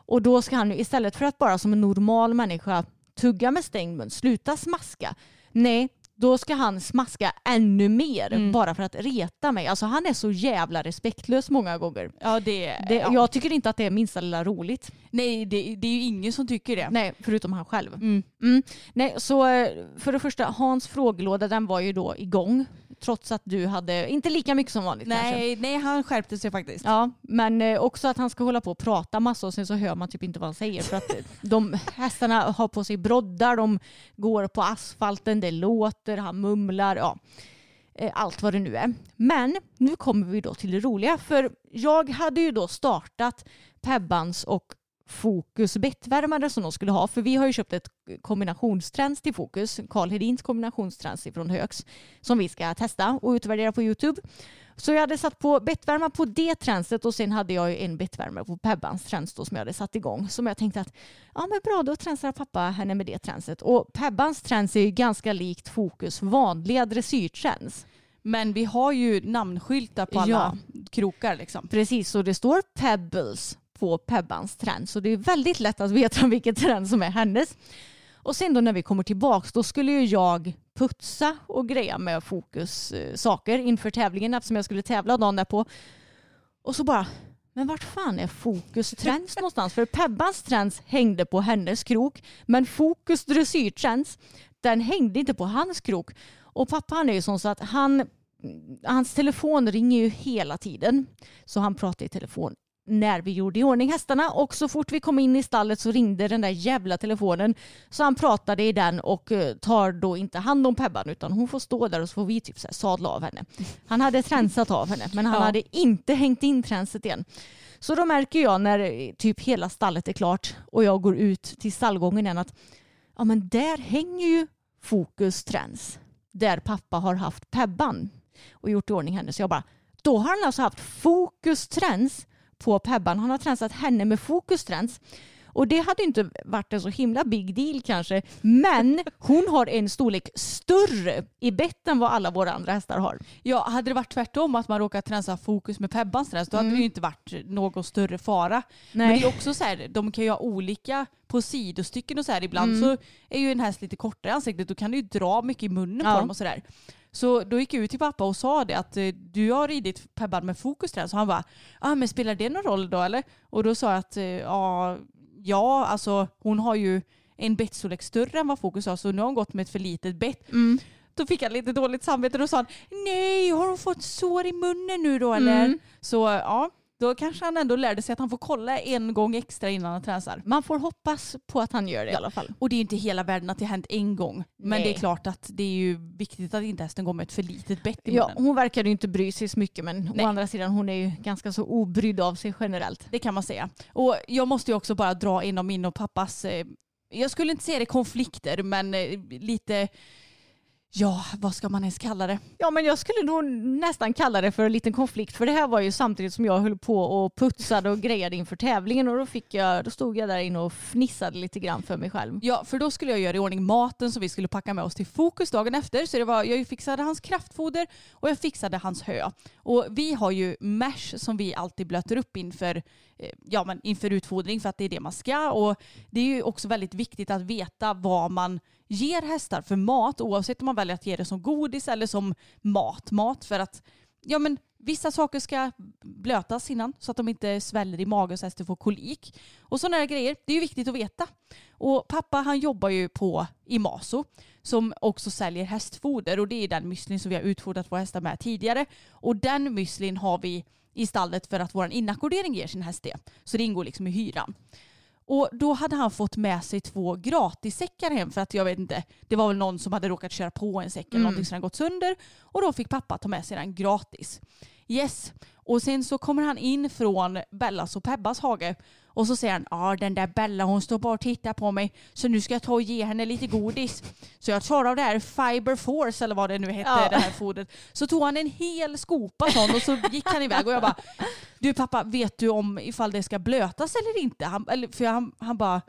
Och då ska han istället för att bara som en normal människa tugga med stängd mun, sluta smaska. Nej, då ska han smaska ännu mer Mm. bara för att reta mig. Alltså han är så jävla respektlös många gånger. Ja, det, Det, ja. Jag tycker inte att det är minsta lilla roligt. Nej, det, det är ju ingen som tycker det. Nej, förutom han själv. Mm. Mm. Nej, så eh, för det första, Hans frågelåda den var ju då igång. Trots att du hade, inte lika mycket som vanligt kanske. Nej, nej, han skärpte sig faktiskt. Ja, men eh, också att han ska hålla på och prata massa och sen så hör man typ inte vad han säger. För att eh, de hästarna har på sig broddar, de går på asfalten, det låter, han mumlar, ja. Eh, Allt vad det nu är. Men nu kommer vi då till det roliga. För jag hade ju då startat Pebbans och Fokus bettvärmare som de skulle ha. För vi har ju köpt ett kombinationstrends till Fokus, Karl Hedins kombinationstrends från Högs, som vi ska testa och utvärdera på Youtube. Så jag hade satt på bettvärmare på det tränset och sen hade jag ju en bettvärmare på Pebbans träns som jag hade satt igång. Som jag tänkte att ja men bra då tränsar pappa henne med det tränset. Och Pebbans träns är ju ganska likt Fokus vanliga dressyrträns. Men vi har ju namnskyltar på alla Ja. krokar liksom. Precis, så det står Pebbles på Pebbans trend. Så det är väldigt lätt att veta vilket trend som är hennes. Och sen då när vi kommer tillbaks då skulle ju jag putsa och greja med fokus eh, saker inför tävlingen eftersom jag skulle tävla dagen därpå. Och så bara, men vart fan är fokus trends någonstans? För Pebbans trends hängde på hennes krok men fokus dressyrtrends den hängde inte på hans krok. Och pappa han är ju sån så att han hans telefon ringer ju hela tiden. Så han pratade i telefon när vi gjorde i ordning hästarna och så fort vi kom in i stallet så ringde den där jävla telefonen. Så han pratade i den och eh, tar då inte hand om Pebban utan hon får stå där och så får vi typ så här sadla av henne. Han hade tränsat av henne men han Ja. hade inte hängt in tränset igen. Så då märker jag när eh, typ hela stallet är klart och jag går ut till stallgången igen att ja men där hänger ju fokus träns där pappa har haft Pebban och gjort i ordning henne. Så jag bara, då har han alltså haft fokus träns på Pebban. Han har tränsat henne med fokus träns. Och det hade inte varit en så himla big deal kanske. Men hon har en storlek större i bett än vad alla våra andra hästar har. Ja, hade det varit tvärtom att man råkar tränsa fokus med Pebbans träns då hade det ju inte varit någon större fara. Men det är också så här, de kan ju ha olika på sidostycken och så här. Ibland så är ju en häst lite kortare i ansiktet då kan du ju dra mycket i munnen Ja. på dem och sådär. Så då gick jag ut till pappa och sa det att eh, du har ridit Pebban med fokus träns. Så han bara, ah, men spelar det någon roll då eller? Och då sa jag att eh, ja, ja, alltså hon har ju en bettstorlek större än vad fokus har så nu har hon gått med ett för litet bett. Mm. Då fick han lite dåligt samvete och då sa han nej har hon fått sår i munnen nu då eller? Mm. Så ja, då kanske han ändå lärde sig att han får kolla en gång extra innan han tränar. Man får hoppas på att han gör det i alla fall. Och det är inte hela världen att det har hänt en gång. Men Nej. det är klart att det är ju viktigt att inte hästen går med ett för litet bett i Ja, munnen. hon verkar ju inte bry sig så mycket men Nej. å andra sidan hon är ju ganska så obrydd av sig generellt. Det kan man säga. Och jag måste ju också bara dra inom min och pappas, eh, jag skulle inte säga det konflikter, men eh, lite, ja vad ska man ens kalla det? Ja men jag skulle nog nästan kalla det för en liten konflikt för det här var ju samtidigt som jag höll på och putsade och grejade inför tävlingen och då, fick jag, då stod jag där inne och fnissade lite grann för mig själv. Ja, för då skulle jag göra i ordning maten som vi skulle packa med oss till fokus dagen efter. Så det var, jag fixade hans kraftfoder och jag fixade hans hö. Och vi har ju mesh som vi alltid blöter upp inför, eh, ja, men inför utfodring för att det är det man ska. Och det är ju också väldigt viktigt att veta vad man ger hästar för mat oavsett om man väljer att ge det som godis eller som mat. Mat för att ja, men vissa saker ska blötas innan så att de inte sväller i magen så hästen får kolik. Och sådana grejer, det är ju viktigt att veta. Och pappa han jobbar ju på Imaso som också säljer hästfoder och det är den müslin som vi har utfodrat våra hästar med tidigare. Och den müslin har vi i stallet för att vår inackordering ger sin häst det. Så det ingår liksom i hyran. Och då hade han fått med sig två gratissäckar hem för att jag vet inte, det var väl någon som hade råkat köra på en säck eller någonting som hade gått sönder. Och då fick pappa ta med sig den gratis. Yes. Och sen så kommer han in från Bellas och Pebbas hage och så säger han ja den där Bella hon står bara och tittar på mig så nu ska jag ta och ge henne lite godis. Så jag tar av det här Fiber Force eller vad det nu hette Ja. det här fodret. Så tog han en hel skopa sån och så gick han iväg och jag bara du pappa vet du om ifall det ska blötas eller inte? Han, eller, för han, han bara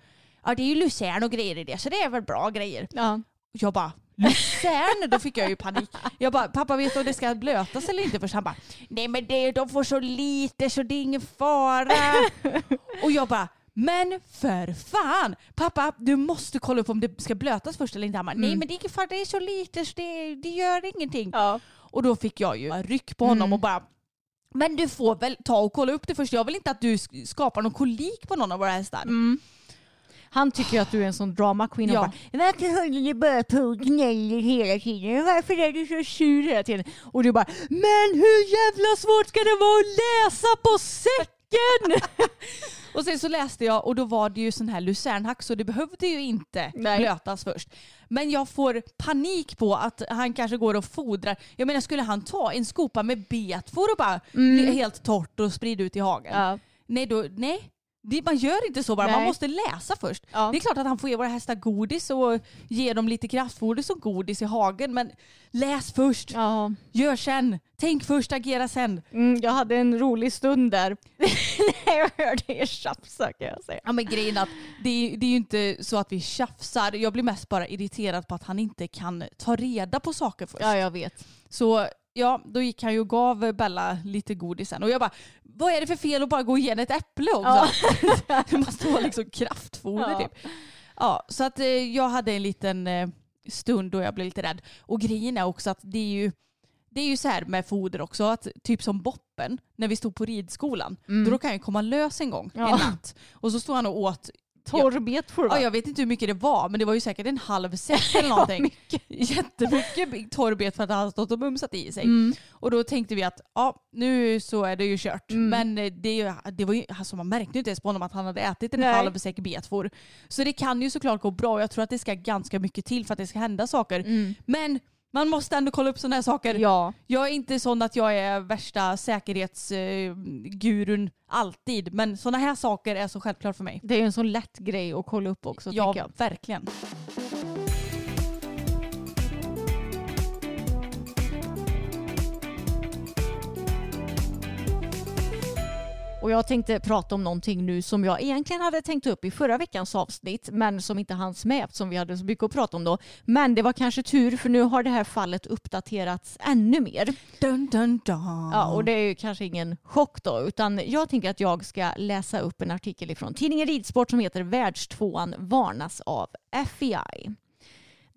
ja det är ju lucern och grejer i det så det är väl bra grejer. Ja. Jag bara lucern? Då fick jag ju panik. Jag bara pappa vet du om det ska blötas eller inte? Först han bara nej men det, de får så lite så det är ingen fara. och jag bara men för fan! Pappa, du måste kolla upp om det ska blötas först eller inte. Han bara, nej men det är ingen fara, det är så lite så det, det gör ingenting. Ja. Och då fick jag ju ryck på honom Mm. och bara men du får väl ta och kolla upp det först. Jag vill inte att du sk- skapar någon kolik på någon av våra hästar. Mm. Han tycker ju att du är en sån drama queen. Ja. Bara, Varför håller ni bara på och gnäller hela tiden? Varför är du så sur hela tiden? Och du bara, men hur jävla svårt ska det vara att läsa på säcken? Och sen så läste jag och då var det ju sån här lucernhack så det behövde ju inte Nej. blötas först. Men jag får panik på att han kanske går och fodrar. Jag menar skulle han ta en skopa med betfor och bara helt torrt och sprida ut i hagen? Ja. Nej, då, nej, Det, man gör inte så bara, man Nej. måste läsa först. Ja. Det är klart att han får ge våra hästar godis och ge dem lite kraftfoder som godis i hagen. Men läs först, Ja. gör sen. Tänk först, agera sen. Mm, jag hade en rolig stund där när jag hörde er tjafsa kan jag säga. Ja men grejen att det är, det är ju inte så att vi tjafsar. Jag blir mest bara irriterad på att han inte kan ta reda på saker först. Ja, jag vet. Så ja, då gick han ju och gav Bella lite godis sen. Och jag bara, vad är det för fel att bara gå igen ett äpple också? det måste vara liksom kraftfoder Ja. typ. Ja, så att eh, jag hade en liten eh, stund då jag blev lite rädd. Och grejen är också att det är ju det är ju så här med foder också, att typ som Boppen, när vi stod på ridskolan, då råkade han ju komma lös en gång, Ja. en natt. Och så stod han och åt Torrbetfor va? Ja, jag vet inte hur mycket det var, men det var ju säkert en halv säck eller någonting. Jättemycket torrbet för att han hade stått och mumsat i sig. Mm. Och då tänkte vi att ja, nu så är det ju kört. Mm. Men eh, det, det var ju, alltså man märkte ju inte ens på honom att han hade ätit en Nej. halv säck betfor. Så det kan ju såklart gå bra. Jag tror att det ska ganska mycket till för att det ska hända saker. Mm. Men man måste ändå kolla upp sådana här saker. Ja. Jag är inte sån att jag är värsta säkerhetsgurun alltid. Men sådana här saker är så självklart för mig. Det är ju en sån lätt grej att kolla upp också Ja, tycker jag. verkligen. Och jag tänkte prata om någonting nu som jag egentligen hade tänkt upp i förra veckans avsnitt men som inte hanns med eftersom vi hade så mycket att prata om då. Men det var kanske tur för nu har det här fallet uppdaterats ännu mer. Dun, dun, dun. Ja, och det är ju kanske ingen chock då utan jag tänker att jag ska läsa upp en artikel från tidningen Ridsport som heter Världstvåan varnas av FEI.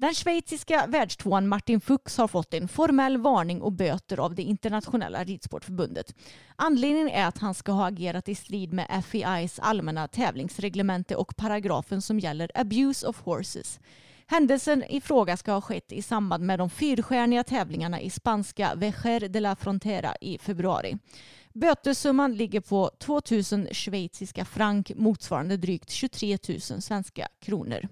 Den schweiziska världstvåan Martin Fuchs har fått en formell varning och böter av det internationella ridsportförbundet. Anledningen är att han ska ha agerat i strid med FEIs allmänna tävlingsreglemente och paragrafen som gäller abuse of horses. Händelsen i fråga ska ha skett i samband med de fyrstjärniga tävlingarna i spanska Vejer de la Frontera i februari. Bötessumman ligger på 2000 schweiziska frank motsvarande drygt 23 000 svenska kronor.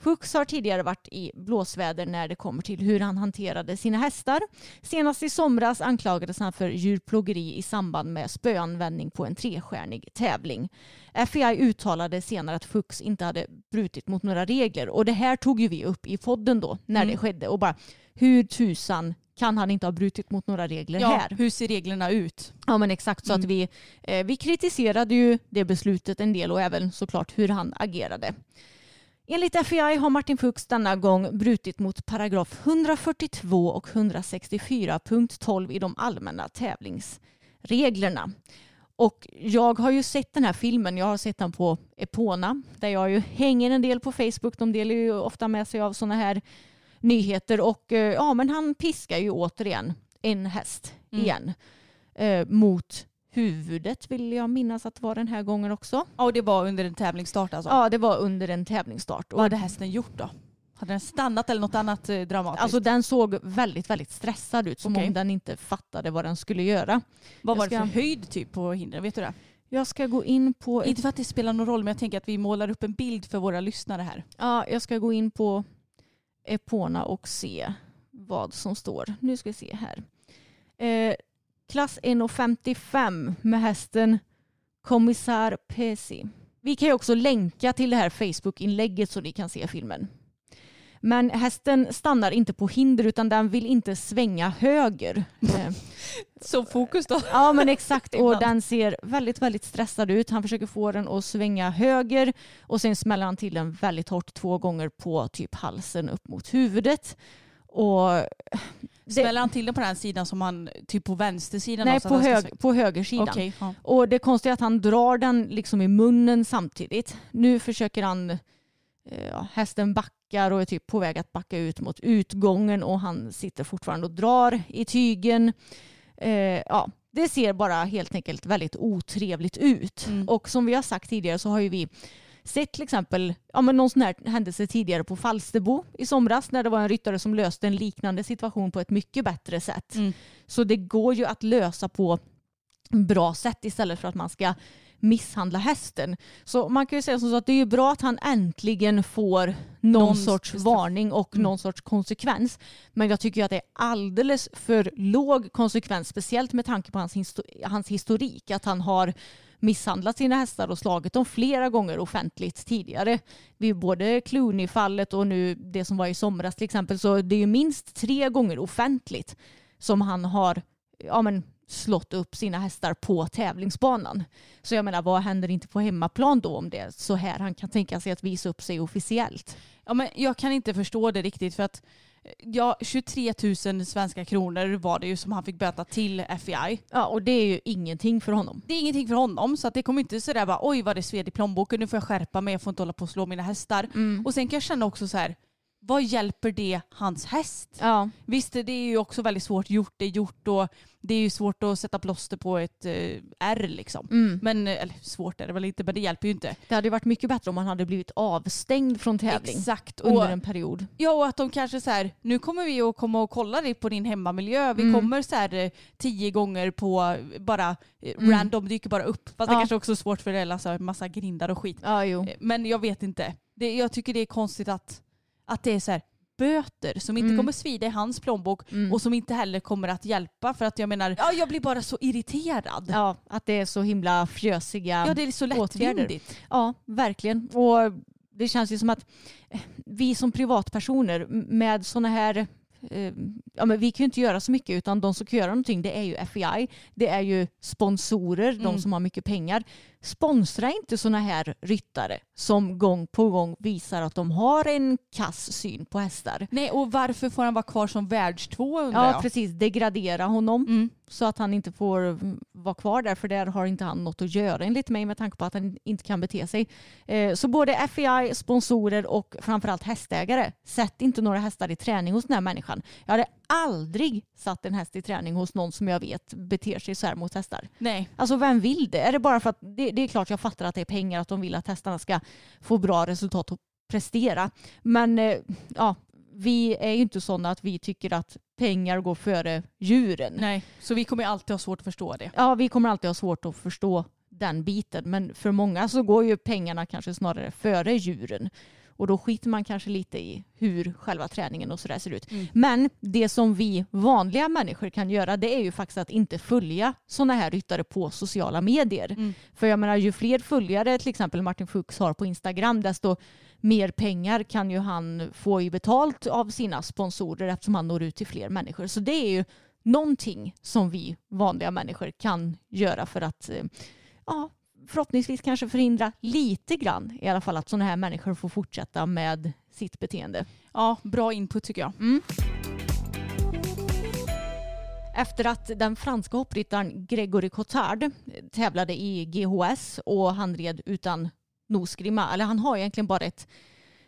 Fuchs har tidigare varit i blåsväder när det kommer till hur han hanterade sina hästar. Senast i somras anklagades han för djurplågeri i samband med spöanvändning på en trestjärnig tävling. FEI uttalade senare att Fuchs inte hade brutit mot några regler och det här tog ju vi upp i podden då när det skedde och bara hur tusan kan han inte ha brutit mot några regler Ja, här? hur ser reglerna ut? Ja men exakt så att vi, eh, vi kritiserade ju det beslutet en del och även såklart hur han agerade. Enligt FEI har Martin Fuchs denna gång brutit mot paragraf 142 och 164.12 i de allmänna tävlingsreglerna. Och jag har ju sett den här filmen, jag har sett den på Epona där jag ju hänger en del på Facebook. De delar ju ofta med sig av sådana här nyheter och eh, ja men han piskar ju återigen en häst Mm. igen eh, mot huvudet vill jag minnas att det var den här gången också. Ja, och det var under en tävlingsstart alltså. Ja det var under en tävlingsstart. Vad hade hästen gjort då? Hade den stannat eller något annat eh, dramatiskt? alltså den såg väldigt väldigt stressad ut som Okej. om den inte fattade vad den skulle göra. Vad var jag det för ska- höjd typ på hindren? Vet du det? Jag ska gå in på Inte för att det spelar någon roll men jag tänker att vi målar upp en bild för våra lyssnare här. Ja, jag ska gå in på Epona och se vad som står. Nu ska vi se här. Eh, klass 1,55 med hästen Kommissar Pesi. Vi kan ju också länka till det här Facebook-inlägget så ni kan se filmen. Men hästen stannar inte på hinder utan den vill inte svänga höger. Eh, Så fokus då. Ja men exakt och den ser väldigt väldigt stressad ut. Han försöker få den att svänga höger och sen smäller han till den väldigt hårt två gånger på typ halsen upp mot huvudet. Och Smäller han till den på den sidan som han, typ på vänstersidan? nej, på, hög, på högersidan. Okej, ja. Och det konstiga är att han drar den liksom i munnen samtidigt. Nu försöker han, eh, ja, hästen backar och är typ på väg att backa ut mot utgången och han sitter fortfarande och drar i tygen. Eh, ja, det ser bara helt enkelt väldigt otrevligt ut. Mm. Och som vi har sagt tidigare så har ju vi sett till exempel ja, men någon sån här händelse tidigare på Falsterbo i somras när det var en ryttare som löste en liknande situation på ett mycket bättre sätt. Mm. Så det går ju att lösa på bra sätt istället för att man ska misshandla hästen. Så man kan ju säga som så att det är ju bra att han äntligen får någon, Någon sorts bestraff- varning och Mm. någon sorts konsekvens. Men jag tycker ju att det är alldeles för låg konsekvens, speciellt med tanke på hans, histo- hans historik. Att han har misshandlat sina hästar och slagit dem flera gånger offentligt tidigare. Vid både Clooney-fallet och nu det som var i somras till exempel. Så det är ju minst tre gånger offentligt som han har ja, men, slått upp sina hästar på tävlingsbanan. Så jag menar, vad händer inte på hemmaplan då om det är så här han kan tänka sig att visa upp sig officiellt? Ja, men jag kan inte förstå det riktigt för att ja, 23 000 svenska kronor var det ju som han fick böta till FBI. Ja, och det är ju ingenting för honom. Det är ingenting för honom så att det kommer inte sådär bara oj vad det sved i plånboken nu får jag skärpa mig jag får inte hålla på och slå mina hästar. Och sen kan jag känna också så här vad hjälper det hans häst? Ja, Visst det är ju också väldigt svårt gjort det är gjort och det är ju svårt att sätta plåster på ett eh, R liksom. mm. Men, eh, eller svårt är det väl inte men det hjälper ju inte. det hade ju varit mycket bättre om han hade blivit avstängd från tävling Exakt. under Och, en period. ja och att de kanske så här, nu kommer vi att komma och kolla dig på din hemmamiljö. Vi Mm. kommer så här eh, tio gånger på bara eh, Mm. random dyker bara upp. Fast det Ja. kanske också är svårt för det är alltså en massa grindar och skit. Ja, Men jag vet inte. Det, jag tycker det är konstigt att, att det är så här böter som inte Mm. kommer svida i hans plånbok Mm. och som inte heller kommer att hjälpa för att jag menar, ja jag blir bara så irriterad. Ja, Ja, att det är så himla fjösiga det är så åtgärder. lättvindigt. Ja, verkligen. Och det känns ju som att eh, vi som privatpersoner med sådana här eh, Ja, men vi kan ju inte göra så mycket utan de som kan göra någonting det är ju FBI. Det är ju sponsorer, de Mm. som har mycket pengar. Sponsra inte sådana här ryttare som gång på gång visar att de har en kass syn på hästar. Nej och varför får han vara kvar som världstvå undrar Ja, jag. precis. Degradera honom Mm. så att han inte får mm, vara kvar där för där har inte han något att göra enligt mig med tanke på att han inte kan bete sig. Eh, Så både FBI, sponsorer och framförallt hästägare, sätt inte några hästar i träning hos den här människan. Jag hade aldrig satt en häst i träning hos någon som jag vet beter sig så här mot hästar. Nej. Alltså vem vill det? Är det bara för att det, det är klart jag fattar att det är pengar, att de vill att hästarna ska få bra resultat och prestera. Men eh, ja, vi är ju inte sådana att vi tycker att pengar går före djuren. Nej. Så vi kommer alltid ha svårt att förstå det. Ja, vi kommer alltid ha svårt att förstå den biten. Men för många så går ju pengarna kanske snarare före djuren. Och då skiter man kanske lite i hur själva träningen och sådär ser ut. Mm. Men det som vi vanliga människor kan göra det är ju faktiskt att inte följa sådana här ryttare på sociala medier. Mm. För jag menar ju fler följare till exempel Martin Fuchs har på Instagram desto mer pengar kan ju han få i betalt av sina sponsorer eftersom han når ut till fler människor. Så det är ju någonting som vi vanliga människor kan göra för att eh, ja, förhoppningsvis kanske förhindra lite grann i alla fall att sådana här människor får fortsätta med sitt beteende. Ja, bra input tycker jag. Efter att den franska hoppryttaren Gregory Cotard tävlade i GHS och han red utan nosgrimma, eller han har egentligen bara ett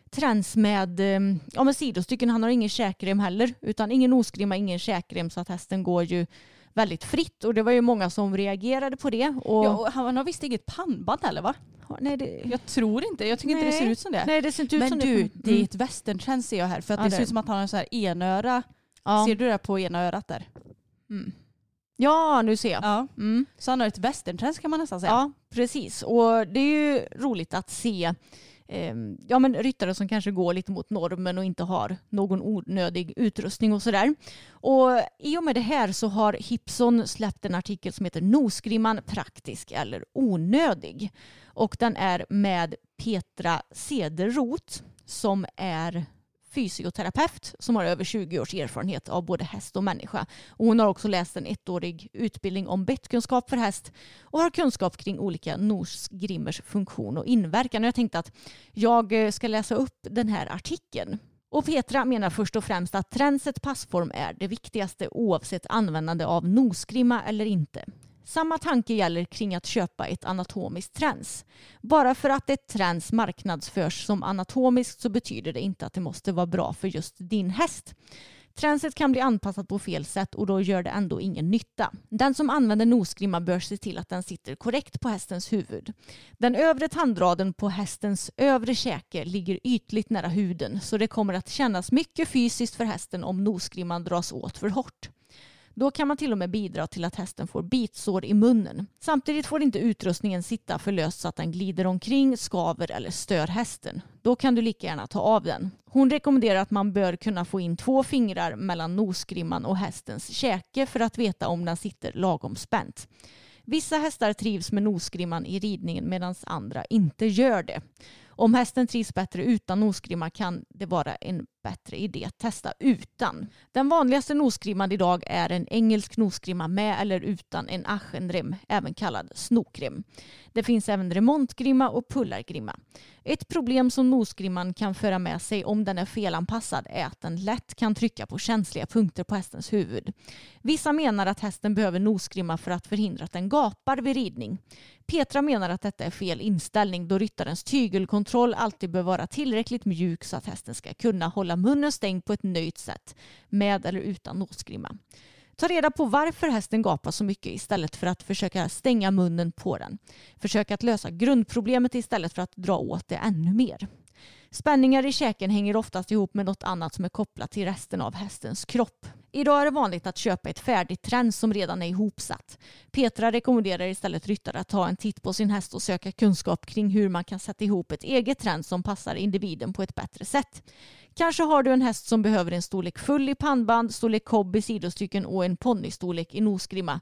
träns med, eh, ja, med sidostycken. Han har ingen käkrem heller, utan ingen nosgrimma, ingen käkrem så att hästen går ju väldigt fritt och det var ju många som reagerade på det. Och, Ja, och han har visst inget pannband heller va? nej, det, Jag tror inte. Jag tycker inte det Nej. ser ut som det. nej, det ser inte ut Men som du, det. det är Mm. ett westerntrend ser jag här. För att Ja, det det ser ut som att han har en så här enöra. ja. Ser du det på ena örat där? Mm. ja, nu ser jag. Ja. Mm. Så han har ett westerntrend kan man nästan säga. Ja, precis. Och det är ju roligt att se Ehm, ja, men ryttare som kanske går lite mot normen och inte har någon onödig utrustning och sådär. Och i och med det här så har Hipson släppt en artikel som heter Nosgrimman praktisk eller onödig. Och den är med Petra Cederroth som är fysioterapeut som har över 20 års erfarenhet av både häst och människa. Och hon har också läst en ettårig utbildning om bettkunskap för häst och har kunskap kring olika nosgrimmers funktion och inverkan. Och jag tänkte att jag eh, ska läsa upp den här artikeln. Och Petra menar först och främst att tränset passform är det viktigaste oavsett användande av nosgrimma eller inte. Samma tanke gäller kring att köpa ett anatomiskt träns. Bara för att ett träns marknadsförs som anatomiskt så betyder det inte att det måste vara bra för just din häst. Tränset kan bli anpassat på fel sätt och då gör det ändå ingen nytta. Den som använder nosgrimma bör se till att den sitter korrekt på hästens huvud. Den övre tandraden på hästens övre käke ligger ytligt nära huden så det kommer att kännas mycket fysiskt för hästen om nosgrimman dras åt för hårt. Då kan man till och med bidra till att hästen får bitsår i munnen. Samtidigt får inte utrustningen sitta för löst så att den glider omkring, skaver eller stör hästen. Då kan du lika gärna ta av den. Hon rekommenderar att man bör kunna få in två fingrar mellan nosgrimman och hästens käke för att veta om den sitter lagom spänt. Vissa hästar trivs med nosgrimman i ridningen medan andra inte gör det. Om hästen trivs bättre utan nosgrimma kan det vara en bättre idé att testa utan. Den vanligaste nosgrimman idag är en engelsk nosgrimma med eller utan en aschenrem, även kallad snokrem. Det finns även remontgrimma och pullargrimma. Ett problem som nosgrimman kan föra med sig om den är felanpassad är att den lätt kan trycka på känsliga punkter på hästens huvud. Vissa menar att hästen behöver nosgrimma för att förhindra att den gapar vid ridning. Petra menar att detta är fel inställning då ryttarens tygelkontroll alltid bör vara tillräckligt mjuk så att hästen ska kunna hålla munnen stängd på ett nöjt sätt med eller utan nosgrimma. Ta reda på varför hästen gapar så mycket istället för att försöka stänga munnen på den. Försök att lösa grundproblemet istället för att dra åt det ännu mer. Spänningar i käken hänger oftast ihop med något annat som är kopplat till resten av hästens kropp. Idag är det vanligt att köpa ett färdigt träns som redan är ihopsatt. Petra rekommenderar istället ryttare att ta en titt på sin häst och söka kunskap kring hur man kan sätta ihop ett eget träns som passar individen på ett bättre sätt. Kanske har du en häst som behöver en storlek full i pannband, storlek kobb i sidostycken och en ponnystorlek i nosgrimma.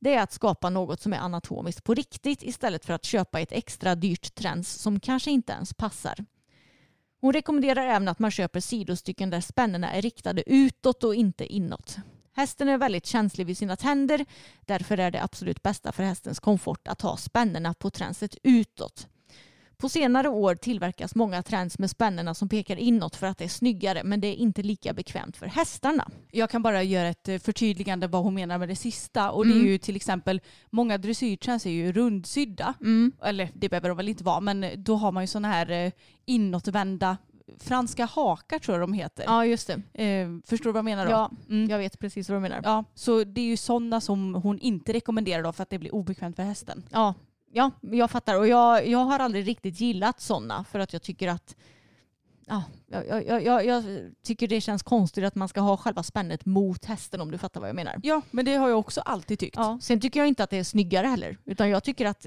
Det är att skapa något som är anatomiskt på riktigt istället för att köpa ett extra dyrt träns som kanske inte ens passar. Hon rekommenderar även att man köper sidostycken där spännena är riktade utåt och inte inåt. Hästen är väldigt känslig vid sina tänder. Därför är det absolut bästa för hästens komfort att ha spännena på tränset utåt. På senare år tillverkas många träns med spännena som pekar inåt för att det är snyggare men det är inte lika bekvämt för hästarna. Jag kan bara göra ett eh, förtydligande vad hon menar med det sista. Och det är Mm. ju till exempel, många dressyrträns är ju rundsydda. Mm. Eller det behöver de väl inte vara, men då har man ju sådana här eh, inåtvända franska hakar tror jag de heter. Ja just det. Eh, förstår du vad jag menar då? Ja, Mm. jag vet precis vad du menar. Ja, så det är ju sådana som hon inte rekommenderar då för att det blir obekvämt för hästen. Ja, ja jag fattar. Och jag, jag har aldrig riktigt gillat sådana för att jag tycker att Ja, jag, jag, jag, jag tycker det känns konstigt att man ska ha själva spännet mot hästen om du fattar vad jag menar. Ja, men det har jag också alltid tyckt. Ja, sen tycker jag inte att det är snyggare heller. Utan jag tycker att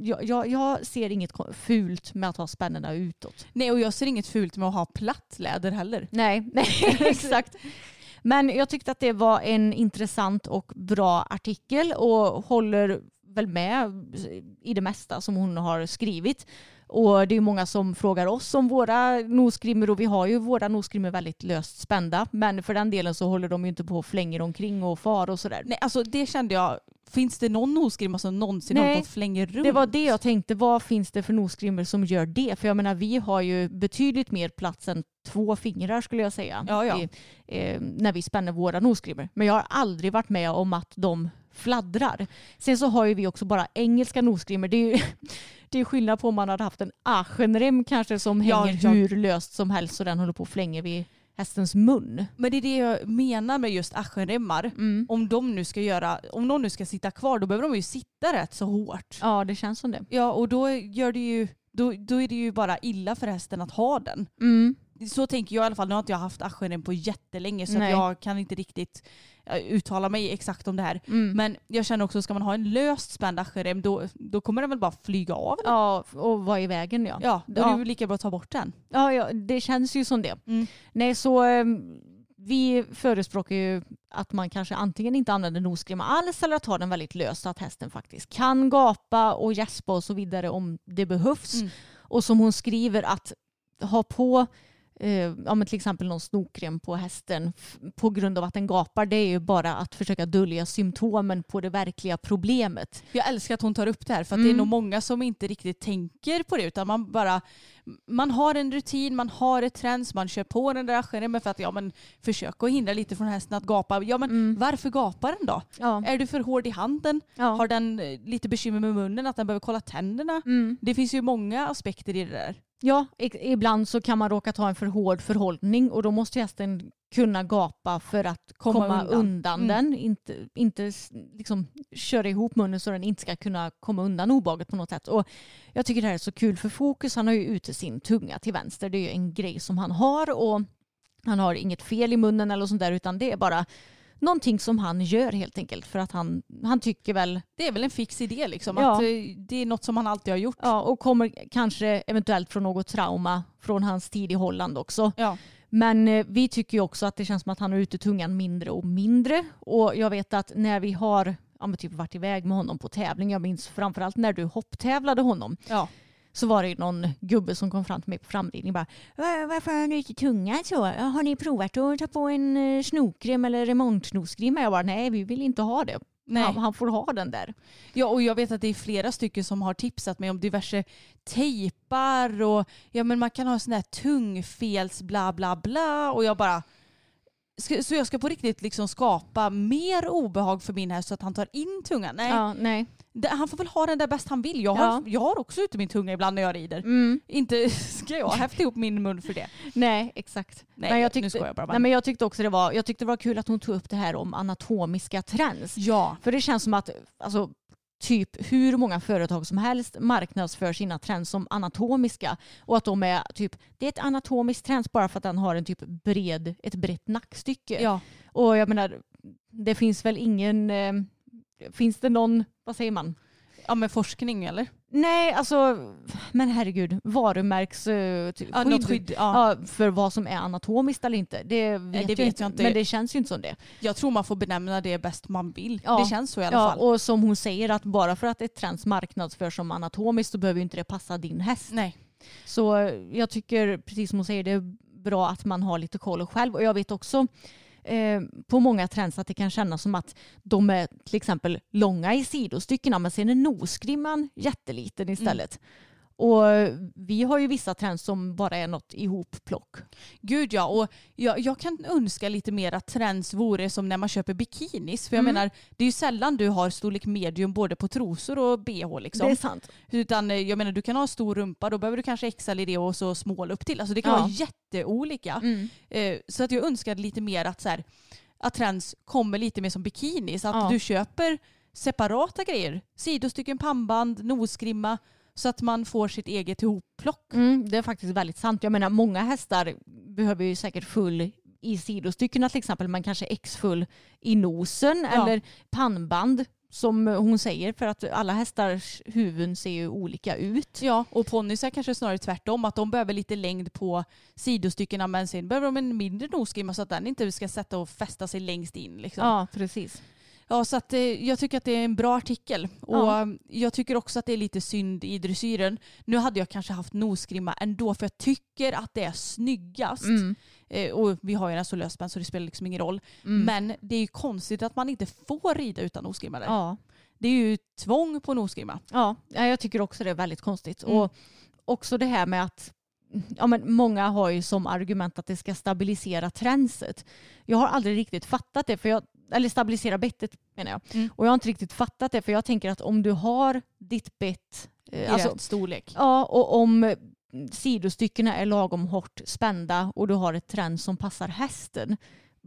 jag, jag, ser inget fult med att ha spännena utåt. Nej, och jag ser inget fult med att ha platt läder heller. Nej, nej exakt. Men jag tyckte att det var en intressant och bra artikel och håller väl med i det mesta som hon har skrivit. Och det är många som frågar oss om våra nosgrimmor och vi har ju våra nosgrimmor väldigt löst spända. Men för den delen så håller de ju inte på och flänger omkring och far och sådär. Nej, alltså det kände jag. Finns det någon nosgrimma som någonsin Nej, har fått flänger runt? Det var det jag tänkte, vad finns det för nosgrimmor som gör det? För jag menar vi har ju betydligt mer plats än två fingrar skulle jag säga. Ja, ja. I, eh, när vi spänner våra nosgrimmor. Men jag har aldrig varit med om att de fladdrar. Sen så har ju vi också bara engelska nosgrimmor. Det är ju det är skillnad på om man hade haft en aschenrem kanske som hänger ja. hur löst som helst och den håller på och flänger vid hästens mun. Men det är det jag menar med just aschenremmar. Mm. Om de nu ska göra, om någon nu ska sitta kvar då behöver de ju sitta rätt så hårt. Ja, det känns som det. Ja och då gör det ju, då, då är det ju bara illa för hästen att ha den. Mm. Så tänker jag i alla fall. Nu har inte jag haft aschenrem på jättelänge så jag kan inte riktigt uttala mig exakt om det här. Mm. Men jag känner också, ska man ha en löst spänd aschenrem då, då kommer den väl bara flyga av? Ja, och vara i vägen ja. Ja, då är det Ja. lika bra att ta bort den. Ja, ja, det känns ju som det. Mm. Nej, så ehm, vi förespråkar ju att man kanske antingen inte använder nosgrimma alls eller att ha den väldigt lös så att hästen faktiskt kan gapa och gäspa och så vidare om det behövs. Mm. Och som hon skriver att ha på eh, ja, men till exempel någon snokrem på hästen på grund av att den gapar det är ju bara att försöka dölja symptomen på det verkliga problemet. Jag älskar att hon tar upp det här för att det är Mm. nog många som inte riktigt tänker på det utan man bara man har en rutin, man har ett träns, man kör på den där aschenremmen för att ja men försök att hindra lite från hästen att gapa. Ja men Mm. varför gapar den då? Ja. Är du för hård i handen? Ja. Har den eh, lite bekymmer med munnen, att den behöver kolla tänderna? Mm. Det finns ju många aspekter i det där. Ja, ibland så kan man råka ta en för hård förhållning och då måste hästen kunna gapa för att komma, Komma undan, undan. Mm. den. Inte, inte liksom köra ihop munnen så den inte ska kunna komma undan obehaget på något sätt. Och jag tycker det här är så kul för Fokus han har ju ute sin tunga till vänster. Det är ju en grej som han har och han har inget fel i munnen eller sånt där utan det är bara någonting som han gör helt enkelt för att han, han tycker väl Det är väl en fix idé liksom. Ja. Att eh, det är något som han alltid har gjort. ja, och kommer kanske eventuellt från något trauma från hans tid i Holland också. Ja. Men eh, vi tycker ju också att det känns som att han har ute tungan mindre och mindre. Och jag vet att när vi har ja, typ varit iväg med honom på tävling, jag minns framförallt när du hopptävlade honom, Ja. Så var det ju någon gubbe som kom fram till mig på framridning bara "Va- Varför har ni inte tunga så? Har ni provat att ta på en eh, snokrem eller remontsnoskrim? Jag bara nej vi vill inte ha det. Nej. Han, han får ha den där. Ja, och jag vet att det är flera stycken som har tipsat mig om diverse tejpar och ja, men man kan ha sån här tungfels bla bla bla och jag bara så jag ska på riktigt liksom skapa mer obehag för min häst så att han tar in tungan. Nej, Ja, nej. Det, han får väl ha den där bäst han vill. Jag har, Ja. jag har också ute min tunga ibland när jag rider. Mm. Inte ska jag häfta ihop min mun för det. Nej, exakt. Nej, men jag tyckte, jag bara. Nej, men jag tyckte också det var, jag tyckte det var kul att hon tog upp det här om anatomiska trends. Ja, För det känns som att alltså, typ hur många företag som helst marknadsför sina trends som anatomiska och att de är typ, det är ett anatomiskt trend bara för att den har en typ bred, ett brett nackstycke. ja. Och jag menar, det finns väl ingen, eh, finns det någon, vad säger man? ja med forskning eller? Nej, alltså, men herregud, varumärks eh, ty- Ja, skydd. Ja. Ja, för vad som är anatomiskt eller inte. Det vet, det jag, vet jag inte. Men det känns ju inte som det. Jag tror man får benämna det bäst man vill. Det känns så i alla Ja, fall. och som hon säger att bara för att ett trends marknadsförs som anatomiskt så behöver ju inte det passa din häst. Nej. Så eh, jag tycker, precis som hon säger, det är bra att man har lite koll själv. Och jag vet också eh, på många trends att det kan kännas som att de är till exempel långa i sidostyckena men sen är nosgrimman jätteliten istället. Och vi har ju vissa trends som bara är något ihopplock. Gud ja, och jag, jag kan önska lite mer att trends vore som när man köper bikinis. För jag Mm. menar, det är ju sällan du har storlek medium både på trosor och bh liksom. Det är sant. Utan eh, jag menar, du kan ha stor rumpa, då behöver du kanske XL i det och så smål upp till. Alltså det kan Ja. vara jätteolika. Mm. Eh, så att jag önskar lite mer att, så här, att trends kommer lite mer som bikinis. Att Ja. du köper separata grejer. Sidostycken, pannband, nosgrimma. Så att man får sitt eget ihopplock. Mm, det är faktiskt väldigt sant. Jag menar många hästar behöver ju säkert full i sidostyckena till exempel men kanske X-full i nosen Ja. eller pannband som hon säger för att alla hästars huvuden ser ju olika ut. Ja, och ponnysar kanske snarare tvärtom. Att de behöver lite längd på sidostyckena men sen behöver de en mindre nosgrimma så att den inte ska sätta och fästa sig längst in. Liksom. Ja, precis. Ja, så att, eh, jag tycker att det är en bra artikel. Och Ja. eh, jag tycker också att det är lite synd i dressyren. Nu hade jag kanske haft nosgrimma ändå för jag tycker att det är snyggast. Mm. Eh, och vi har ju den så lösspänd så det spelar liksom ingen roll. Mm. Men det är ju konstigt att man inte får rida utan nosgrimma. där. Ja. Det är ju tvång på nosgrimma. Ja, jag tycker också det är väldigt konstigt. Mm. Och också det här med att ja, men många har ju som argument att det ska stabilisera tränset. Jag har aldrig riktigt fattat det, för jag, eller stabilisera bettet menar jag. Mm. Och jag har inte riktigt fattat det, för jag tänker att om du har ditt bett, I eh, alltså, rätt storlek. ja, och om sidostyckena är lagom hårt spända och du har ett träns som passar hästen,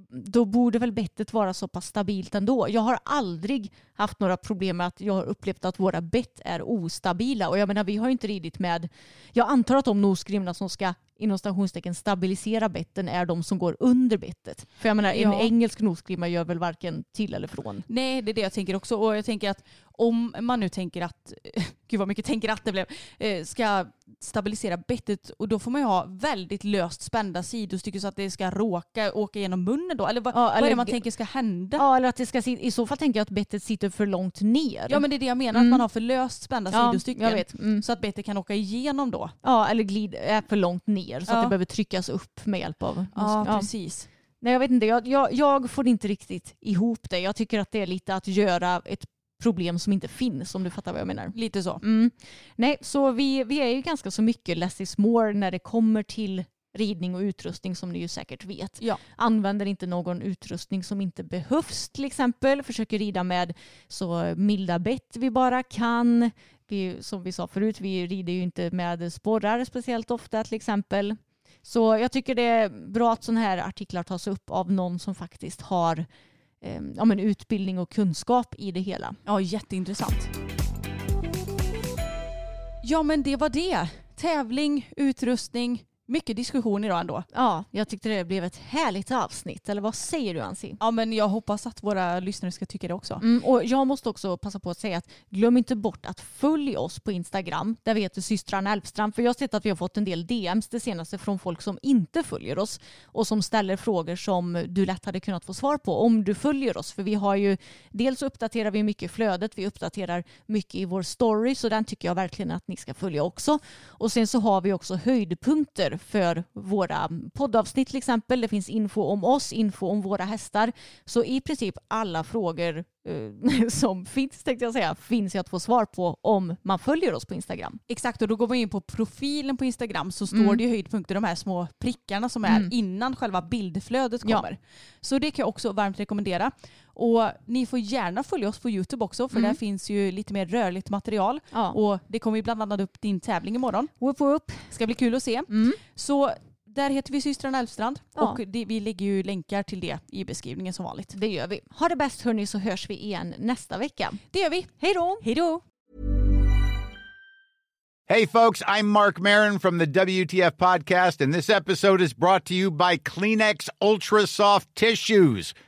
då borde väl bettet vara så pass stabilt ändå. Jag har aldrig haft några problem med att jag har upplevt att våra bett är ostabila. Och jag menar, vi har ju inte ridit med... Jag antar att de nosgrimmarna som ska inom stationstecken stabilisera betten är de som går under bettet. För jag menar, en Ja. engelsk nosgrimma gör väl varken till eller från. Nej, det är det jag tänker också. Och jag tänker att om man nu tänker att, gud vad mycket tänker att det blev, eh, ska stabilisera bettet och då får man ju ha väldigt löst spända sidostycken så att det ska råka åka genom munnen då. Eller vad, Ja, vad är eller- det man tänker ska hända? Ja, eller att det ska, i så fall tänker jag att bettet sitter för långt ner. Ja men det är det jag menar, Mm. att man har för löst spända Ja, sidostycken. Mm. Så att bettet kan åka igenom då. Ja, eller glid är för långt ner så Ja. att det behöver tryckas upp med hjälp av... Ja, ja. precis. Nej, jag vet inte. Jag, jag, jag får inte riktigt ihop det. Jag tycker att det är lite att göra ett problem som inte finns om du fattar vad jag menar. Lite så. Mm. Nej, så vi, vi är ju ganska så mycket less is more när det kommer till ridning och utrustning som ni ju säkert vet. Ja. Använder inte någon utrustning som inte behövs till exempel. Försöker rida med så milda bett vi bara kan. Vi, som vi sa förut, vi rider ju inte med sporrar speciellt ofta till exempel. Så jag tycker det är bra att sådana här artiklar tas upp av någon som faktiskt har eh, ja, men utbildning och kunskap i det hela. Ja, jätteintressant. Ja men det var det. Tävling, utrustning mycket diskussion idag ändå. Ja, jag tyckte det blev ett härligt avsnitt. Eller vad säger du Ansi? Ja men jag hoppas att våra lyssnare ska tycka det också. Mm, och jag måste också passa på att säga att glöm inte bort att följa oss på Instagram. Där vi heter systrarna Elfstrand. För jag har sett att vi har fått en del DMs det senaste från folk som inte följer oss och som ställer frågor som du lätt hade kunnat få svar på om du följer oss. För vi har ju dels uppdaterar vi mycket flödet, vi uppdaterar mycket i vår story så den tycker jag verkligen att ni ska följa också. Och sen så har vi också höjdpunkter för våra poddavsnitt till exempel. Det finns info om oss, info om våra hästar. Så i princip alla frågor som finns tänkte jag säga finns ju att få svar på om man följer oss på Instagram. Exakt och då går man in på profilen på Instagram så står Mm. det ju höjdpunkter, de här små prickarna som är Mm. innan själva bildflödet Ja. kommer. Så det kan jag också varmt rekommendera. Och ni får gärna följa oss på YouTube också för Mm. där finns ju lite mer rörligt material. Ja. Och det kommer ju bland annat upp din tävling imorgon. Whoop whoop. Ska bli kul att se. Mm. Så där heter vi systrarna Elfstrand Ja. och det, vi lägger ju länkar till det i beskrivningen som vanligt. Det gör vi. Ha det bäst hörni så hörs vi igen nästa vecka. Det gör vi. Hej då! Hej då! Hey, folks, I'm Mark Marin from the WTF Podcast, and this episode is brought to you by Kleenex Ultra Soft Tissues,